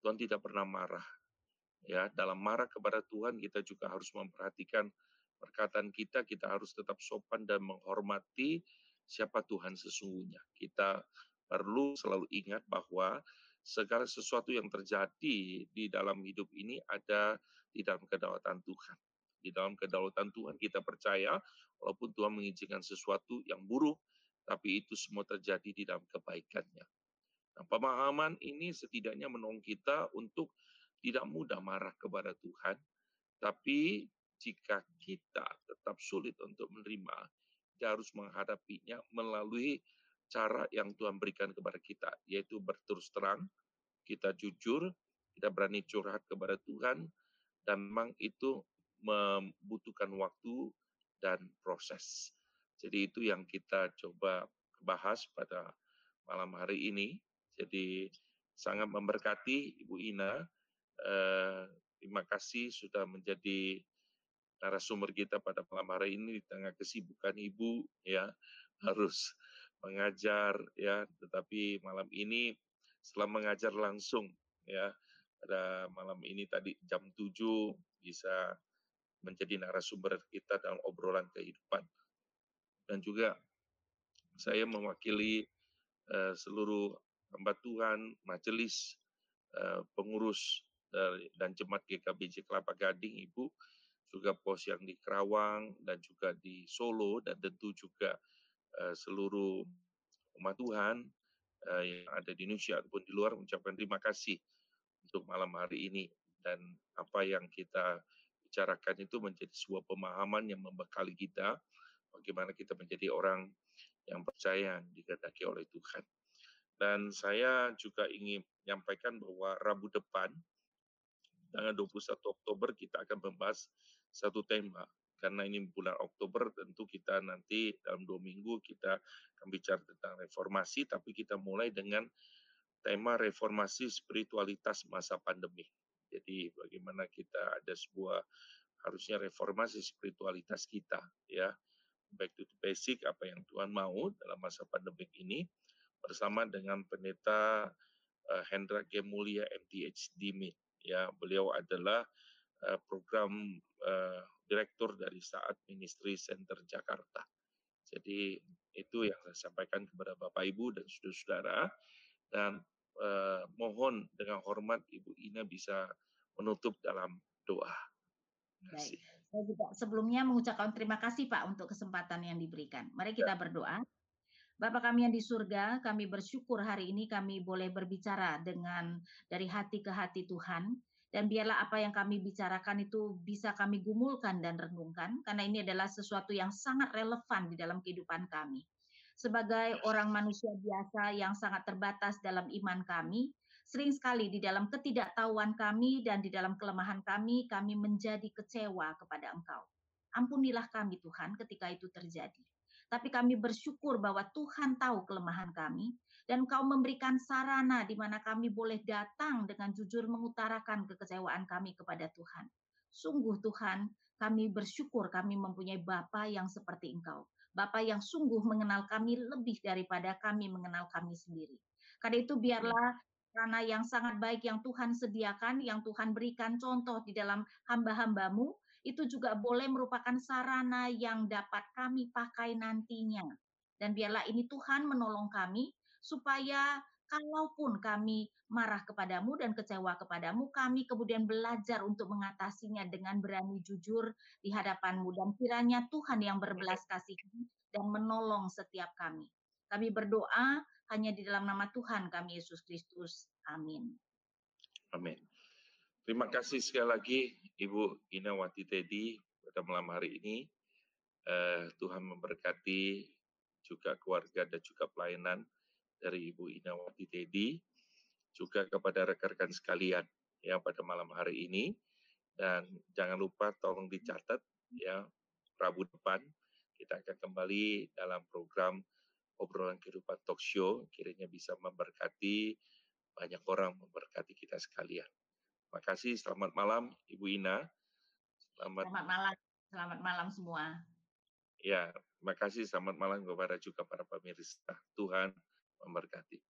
Tuhan tidak pernah marah ya dalam marah kepada Tuhan kita juga harus memperhatikan perkataan kita kita harus tetap sopan dan menghormati siapa Tuhan sesungguhnya. Kita perlu selalu ingat bahwa segala sesuatu yang terjadi di dalam hidup ini ada di dalam kedaulatan Tuhan. Di dalam kedaulatan Tuhan kita percaya walaupun Tuhan mengizinkan sesuatu yang buruk tapi itu semua terjadi di dalam kebaikannya. Nah, pemahaman ini setidaknya menolong kita untuk tidak mudah marah kepada Tuhan, tapi jika kita tetap sulit untuk menerima, kita harus menghadapinya melalui cara yang Tuhan berikan kepada kita, yaitu berterus terang, kita jujur, kita berani curhat kepada Tuhan, dan memang itu membutuhkan waktu dan proses. Jadi itu yang kita coba bahas pada malam hari ini. Jadi sangat memberkati Ibu Ina. Eh, terima kasih sudah menjadi narasumber kita pada malam hari ini di tengah kesibukan Ibu ya. Harus mengajar ya. Tetapi malam ini setelah mengajar langsung ya pada malam ini tadi jam 7 bisa menjadi narasumber kita dalam obrolan kehidupan. Dan juga saya mewakili uh, seluruh hamba Tuhan, majelis, uh, pengurus dan jemaat GKBJ Kelapa Gading, Ibu, juga pos yang di Kerawang dan juga di Solo dan tentu juga uh, seluruh umat Tuhan uh, yang ada di Indonesia ataupun di luar mengucapkan terima kasih untuk malam hari ini dan apa yang kita bicarakan itu menjadi sebuah pemahaman yang membekali kita bagaimana kita menjadi orang yang percaya dikehendaki oleh Tuhan. Dan saya juga ingin menyampaikan bahwa Rabu depan, tanggal 21 Oktober, kita akan membahas satu tema. Karena ini bulan Oktober, tentu kita nanti dalam dua minggu kita akan bicara tentang reformasi, tapi kita mulai dengan tema reformasi spiritualitas masa pandemi. Jadi bagaimana kita ada sebuah harusnya reformasi spiritualitas kita ya back to basic apa yang Tuhan mau dalam masa pandemik ini bersama dengan pendeta uh, Hendra Gemulia MTHD MIT ya beliau adalah uh, program uh, direktur dari Saat Ministry Center Jakarta. Jadi itu yang saya sampaikan kepada Bapak Ibu dan saudara-saudara dan uh, mohon dengan hormat Ibu Ina bisa menutup dalam doa. Baik. Saya juga sebelumnya mengucapkan terima kasih Pak untuk kesempatan yang diberikan. Mari kita ya. berdoa. Bapak kami yang di surga, kami bersyukur hari ini kami boleh berbicara dengan dari hati ke hati Tuhan. Dan biarlah apa yang kami bicarakan itu bisa kami gumulkan dan renungkan, karena ini adalah sesuatu yang sangat relevan di dalam kehidupan kami. Sebagai orang manusia biasa yang sangat terbatas dalam iman kami, Sering sekali di dalam ketidaktahuan kami dan di dalam kelemahan kami, kami menjadi kecewa kepada Engkau. Ampunilah kami Tuhan ketika itu terjadi. Tapi kami bersyukur bahwa Tuhan tahu kelemahan kami dan Engkau memberikan sarana di mana kami boleh datang dengan jujur mengutarakan kekecewaan kami kepada Tuhan. Sungguh Tuhan, kami bersyukur kami mempunyai Bapa yang seperti Engkau. Bapa yang sungguh mengenal kami lebih daripada kami mengenal kami sendiri. Karena itu biarlah karena yang sangat baik yang Tuhan sediakan, yang Tuhan berikan contoh di dalam hamba-hambamu, itu juga boleh merupakan sarana yang dapat kami pakai nantinya. Dan biarlah ini Tuhan menolong kami, supaya kalaupun kami marah kepadamu dan kecewa kepadamu, kami kemudian belajar untuk mengatasinya dengan berani jujur di hadapanmu. Dan kiranya Tuhan yang berbelas kasih dan menolong setiap kami. Kami berdoa hanya di dalam nama Tuhan kami Yesus Kristus. Amin. Amin. Terima kasih sekali lagi Ibu Inawati Teddy pada malam hari ini. Uh, Tuhan memberkati juga keluarga dan juga pelayanan dari Ibu Inawati Teddy, juga kepada rekan-rekan sekalian ya pada malam hari ini. Dan jangan lupa tolong dicatat ya Rabu depan kita akan kembali dalam program obrolan kehidupan talk show kiranya bisa memberkati banyak orang memberkati kita sekalian. Terima kasih, selamat malam Ibu Ina. Selamat, selamat malam, selamat malam semua. Ya, terima kasih, selamat malam kepada juga para pemirsa. Tuhan memberkati.